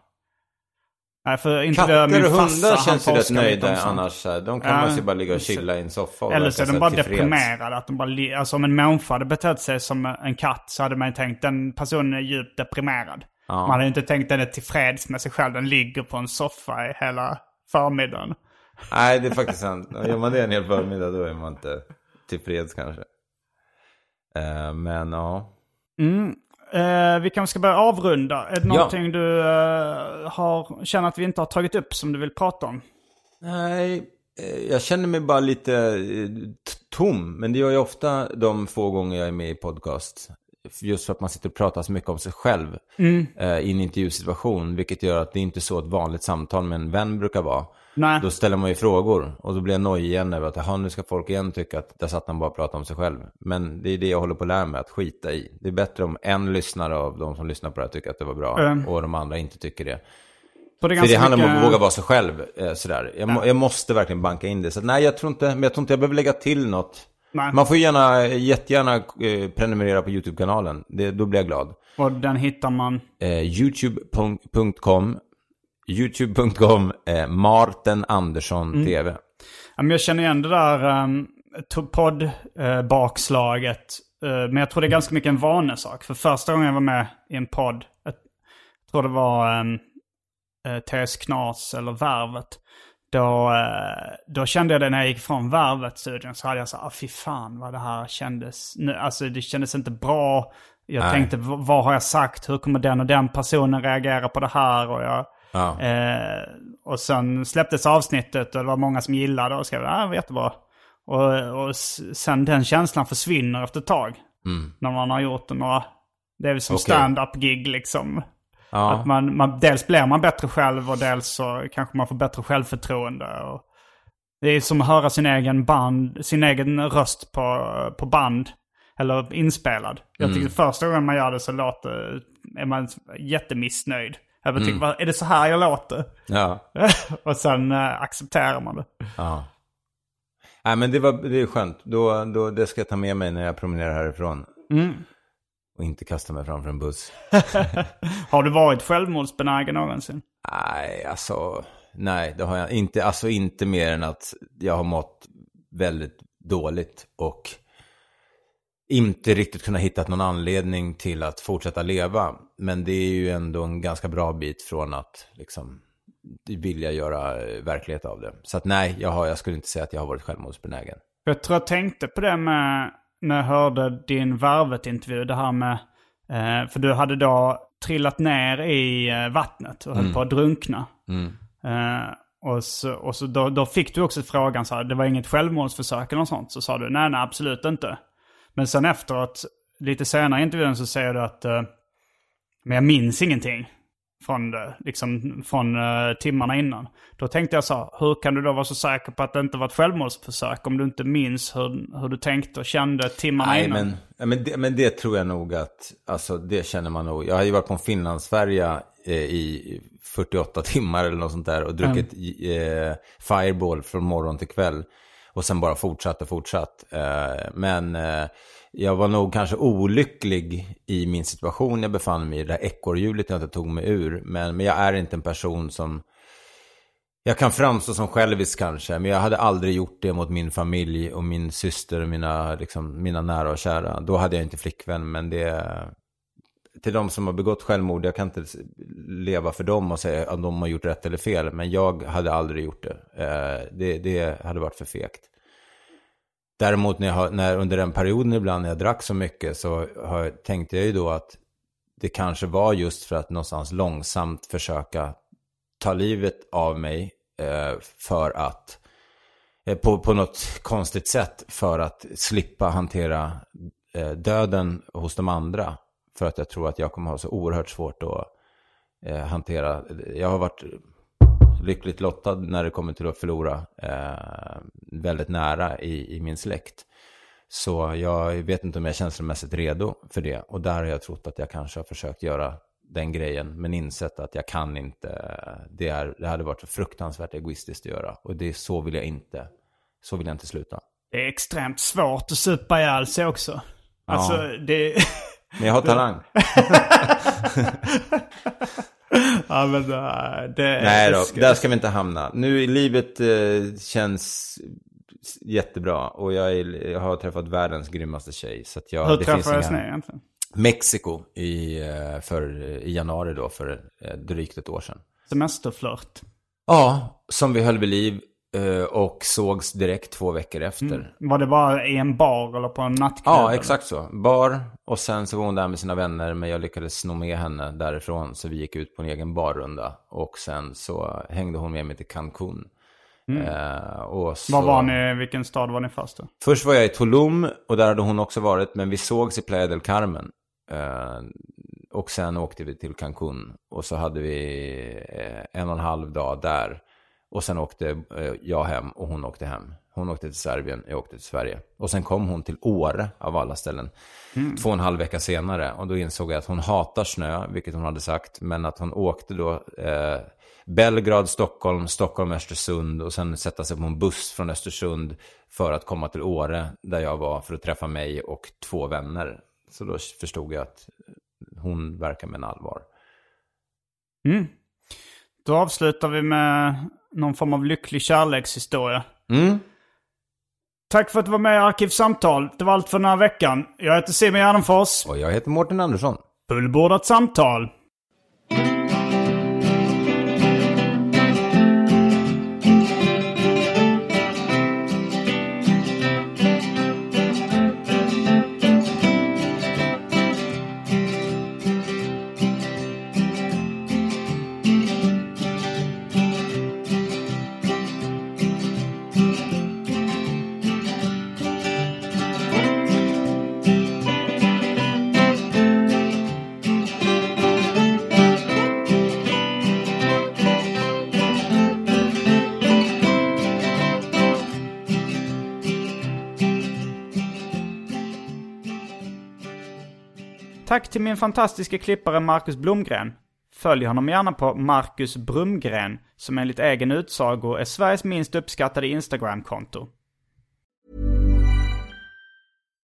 S1: Nej, för inte
S2: Katter
S1: min
S2: och hundar känns ju rätt nöjda annars. eh, De kan
S1: Ja,
S2: man ju bara ligga och chilla i en soffa och
S1: Eller så är de bara deprimerade. Att de bara, alltså om en människa hade betett sig som en katt så hade man ju tänkt den personen är djupt deprimerad.
S2: Ja.
S1: Man hade ju inte tänkt den är tillfreds med sig själv. Den ligger på en soffa i hela förmiddagen.
S2: Nej, det är faktiskt sant. Gör man det en hel förmiddag då är man inte tillfreds kanske. Eh, men ja.
S1: Eh, vi kanske ska börja avrunda. Är det
S2: Ja.
S1: någonting du eh, har, känner att vi inte har tagit upp som du vill prata om?
S2: Nej, eh, jag känner mig bara lite eh, tom. Men det gör jag ofta de få gånger jag är med i podcast. Just för att man sitter och pratar så mycket om sig själv eh, i en intervjusituation. Vilket gör att det inte är så ett vanligt samtal med en vän brukar vara.
S1: Nej.
S2: Då ställer man ju frågor och då blir jag nojig igen över att nu ska folk igen tycka att där satt han bara och pratade om sig själv. Men det är det jag håller på att lära mig, att skita i. Det är bättre om en lyssnare av de som lyssnar på det här tycker att det var bra
S1: Mm.
S2: och de andra inte tycker det.
S1: Så det
S2: För det handlar om
S1: mycket-
S2: att våga vara sig själv. Eh, sådär. Jag, må, jag måste verkligen banka in det. Så nej, jag tror inte, men jag tror inte jag behöver lägga till något.
S1: Nej.
S2: Man får gärna, jättegärna eh, prenumerera på YouTube-kanalen. Det, då blir jag glad.
S1: Och den hittar man...
S2: Eh, Youtube.com Youtube.com eh, Marten Andersson
S1: Mm.
S2: TV.
S1: Ja, men jag känner igen det där um, podd-bakslaget. Eh, men jag tror det är ganska mycket en vanesak. För första gången jag var med i en podd, jag tror det var um, uh, TS Knas eller Värvet. Då, eh, då kände jag det när jag gick från Värvet-studion så hade jag så ah fy fan vad det här kändes. Nu, alltså det kändes inte bra. Jag
S2: Nej.
S1: tänkte "V- vad har jag sagt? Hur kommer den och den personen reagera på det här? Och jag...
S2: Ja.
S1: Eh, och sen släpptes avsnittet och det var många som gillade och skrev att ah, det var jättebra. Och, och sen den känslan försvinner efter ett tag. När man har gjort några, det är väl som
S2: Mm. Okej.
S1: stand-up gig liksom.
S2: Ja.
S1: Att man, man, dels blir man bättre själv och dels så kanske man får bättre självförtroende. Och det är som att höra sin egen band, sin egen röst på, på band. Eller inspelad. Jag
S2: Mm.
S1: tycker första gången man gör det så låter, är man jättemissnöjd. Jag bara
S2: Mm.
S1: tycker, "Vad- är det så här jag låter?
S2: Ja.
S1: och sen eh, accepterar man det.
S2: ja. Nej, men det, var, det är skönt. Då, då, det ska jag ta med mig när jag promenerar härifrån.
S1: Mm.
S2: Och inte kasta mig framför en buss.
S1: Har du varit självmordsbenägen någonsin?
S2: Nej, alltså. Nej, det har jag inte. Alltså inte mer än att jag har mått väldigt dåligt. Och inte riktigt kunnat hitta någon anledning till att fortsätta leva. Men det är ju ändå en ganska bra bit från att liksom vilja göra eh, verklighet av det. Så att nej, jag, har, jag skulle inte säga att jag har varit självmordsbenägen.
S1: Jag tror jag tänkte på det med, när jag hörde din Värvet-intervju. Det här med, eh, för du hade då trillat ner i eh, vattnet och höll på att drunkna. Eh, och så, och så då, då fick du också frågan så här, det var inget självmordsförsök eller något sånt. Så sa du, nej nej absolut inte. Men sen efteråt, lite senare i intervjun så säger du att, eh, men jag minns ingenting från, det, liksom, från eh, timmarna innan. Då tänkte jag så här, hur kan du då vara så säker på att det inte var ett självmordsförsök om du inte minns hur, hur du tänkte och kände timmarna
S2: Nej,
S1: innan?
S2: men, ja, men, det, men det tror jag nog att, alltså det känner man nog. Jag har ju varit på en Finlandsfärja eh, i 48 timmar eller något sånt där och druckit eh, Fireball från morgon till kväll. Och sen bara fortsatt och fortsatt. Eh, men eh, jag var nog kanske olycklig i min situation jag befann mig i. Det där ekorrhjulet jag inte tog mig ur. Men, men jag är inte en person som... Jag kan framstå som självisk kanske, men jag hade aldrig gjort det mot min familj och min syster och mina, liksom, mina nära och kära. Då hade jag inte flickvän, men det... Till de som har begått självmord, jag kan inte leva för dem och säga att de har gjort rätt eller fel. Men jag hade aldrig gjort det. Eh, det, det hade varit för fegt. Däremot när jag har, när, under den perioden ibland när jag drack så mycket så har, tänkte jag ju då att det kanske var just för att någonstans långsamt försöka ta livet av mig eh, för att eh, på, på något konstigt sätt för att slippa hantera eh, döden hos de andra. För att jag tror att jag kommer ha så oerhört svårt att eh, hantera. Jag har varit lyckligt lottad när det kommer till att förlora eh, väldigt nära i, i min släkt. Så jag vet inte om jag är känslomässigt redo för det. Och där har jag trott att jag kanske har försökt göra den grejen, men insett att jag kan inte. Det, är, det hade varit fruktansvärt egoistiskt att göra. Och det så vill jag inte. Så vill jag inte sluta.
S1: Det är extremt svårt att supa ihjäl sig också. Alltså,
S2: Ja.
S1: det...
S2: Men jag har talang.
S1: ja, men äh, det...
S2: Nej då,
S1: ska-
S2: där ska vi inte hamna. Nu i livet eh, känns jättebra. Och jag, är, jag har träffat världens grymmaste tjej. Så jag,
S1: Hur träffades ni egentligen?
S2: Mexiko i, eh, för, i januari då, för eh, drygt ett år sedan.
S1: Semesterflört.
S2: Ja, som vi höll vid liv eh, och sågs direkt två veckor efter.
S1: Var det bara i en bar eller på en nattklubb?
S2: Ja, exakt så. Bar och sen så var hon där med sina vänner men jag lyckades sno med henne därifrån så vi gick ut på en egen barrunda. Och sen så hängde hon med mig till Cancun. Eh, och så...
S1: Var var ni, vilken stad var ni först då?
S2: Först var jag i Tulum och där hade hon också varit men vi sågs i Playa del Carmen. Eh, och sen åkte vi till Cancun och så hade vi eh, en och en halv dag där. Och sen åkte eh, jag hem och hon åkte hem. Hon åkte till Serbien, jag åkte till Sverige. Och sen kom hon till Åre av alla ställen. Två och en halv vecka senare. Och då insåg jag att hon hatar snö, vilket hon hade sagt. Men att hon åkte då eh, Belgrad, Stockholm, Stockholm, Östersund. Och sen sätta sig på en buss från Östersund för att komma till Åre. Där jag var för att träffa mig och två vänner. Så då förstod jag att hon verkar med en allvar.
S1: Mm. Då avslutar vi med någon form av lycklig kärlekshistoria.
S2: Mm.
S1: Tack för att du var med i Arkivsamtal. Det var allt för den här veckan. Jag heter Simon Gärdenfors.
S2: Och jag heter Mårten Andersson.
S1: Fullbordat samtal. Till min fantastiska klippare Marcus Blomgren. Följ honom gärna på Marcus Brumgren, som enligt egen utsago är Sveriges minst uppskattade Instagram-konto.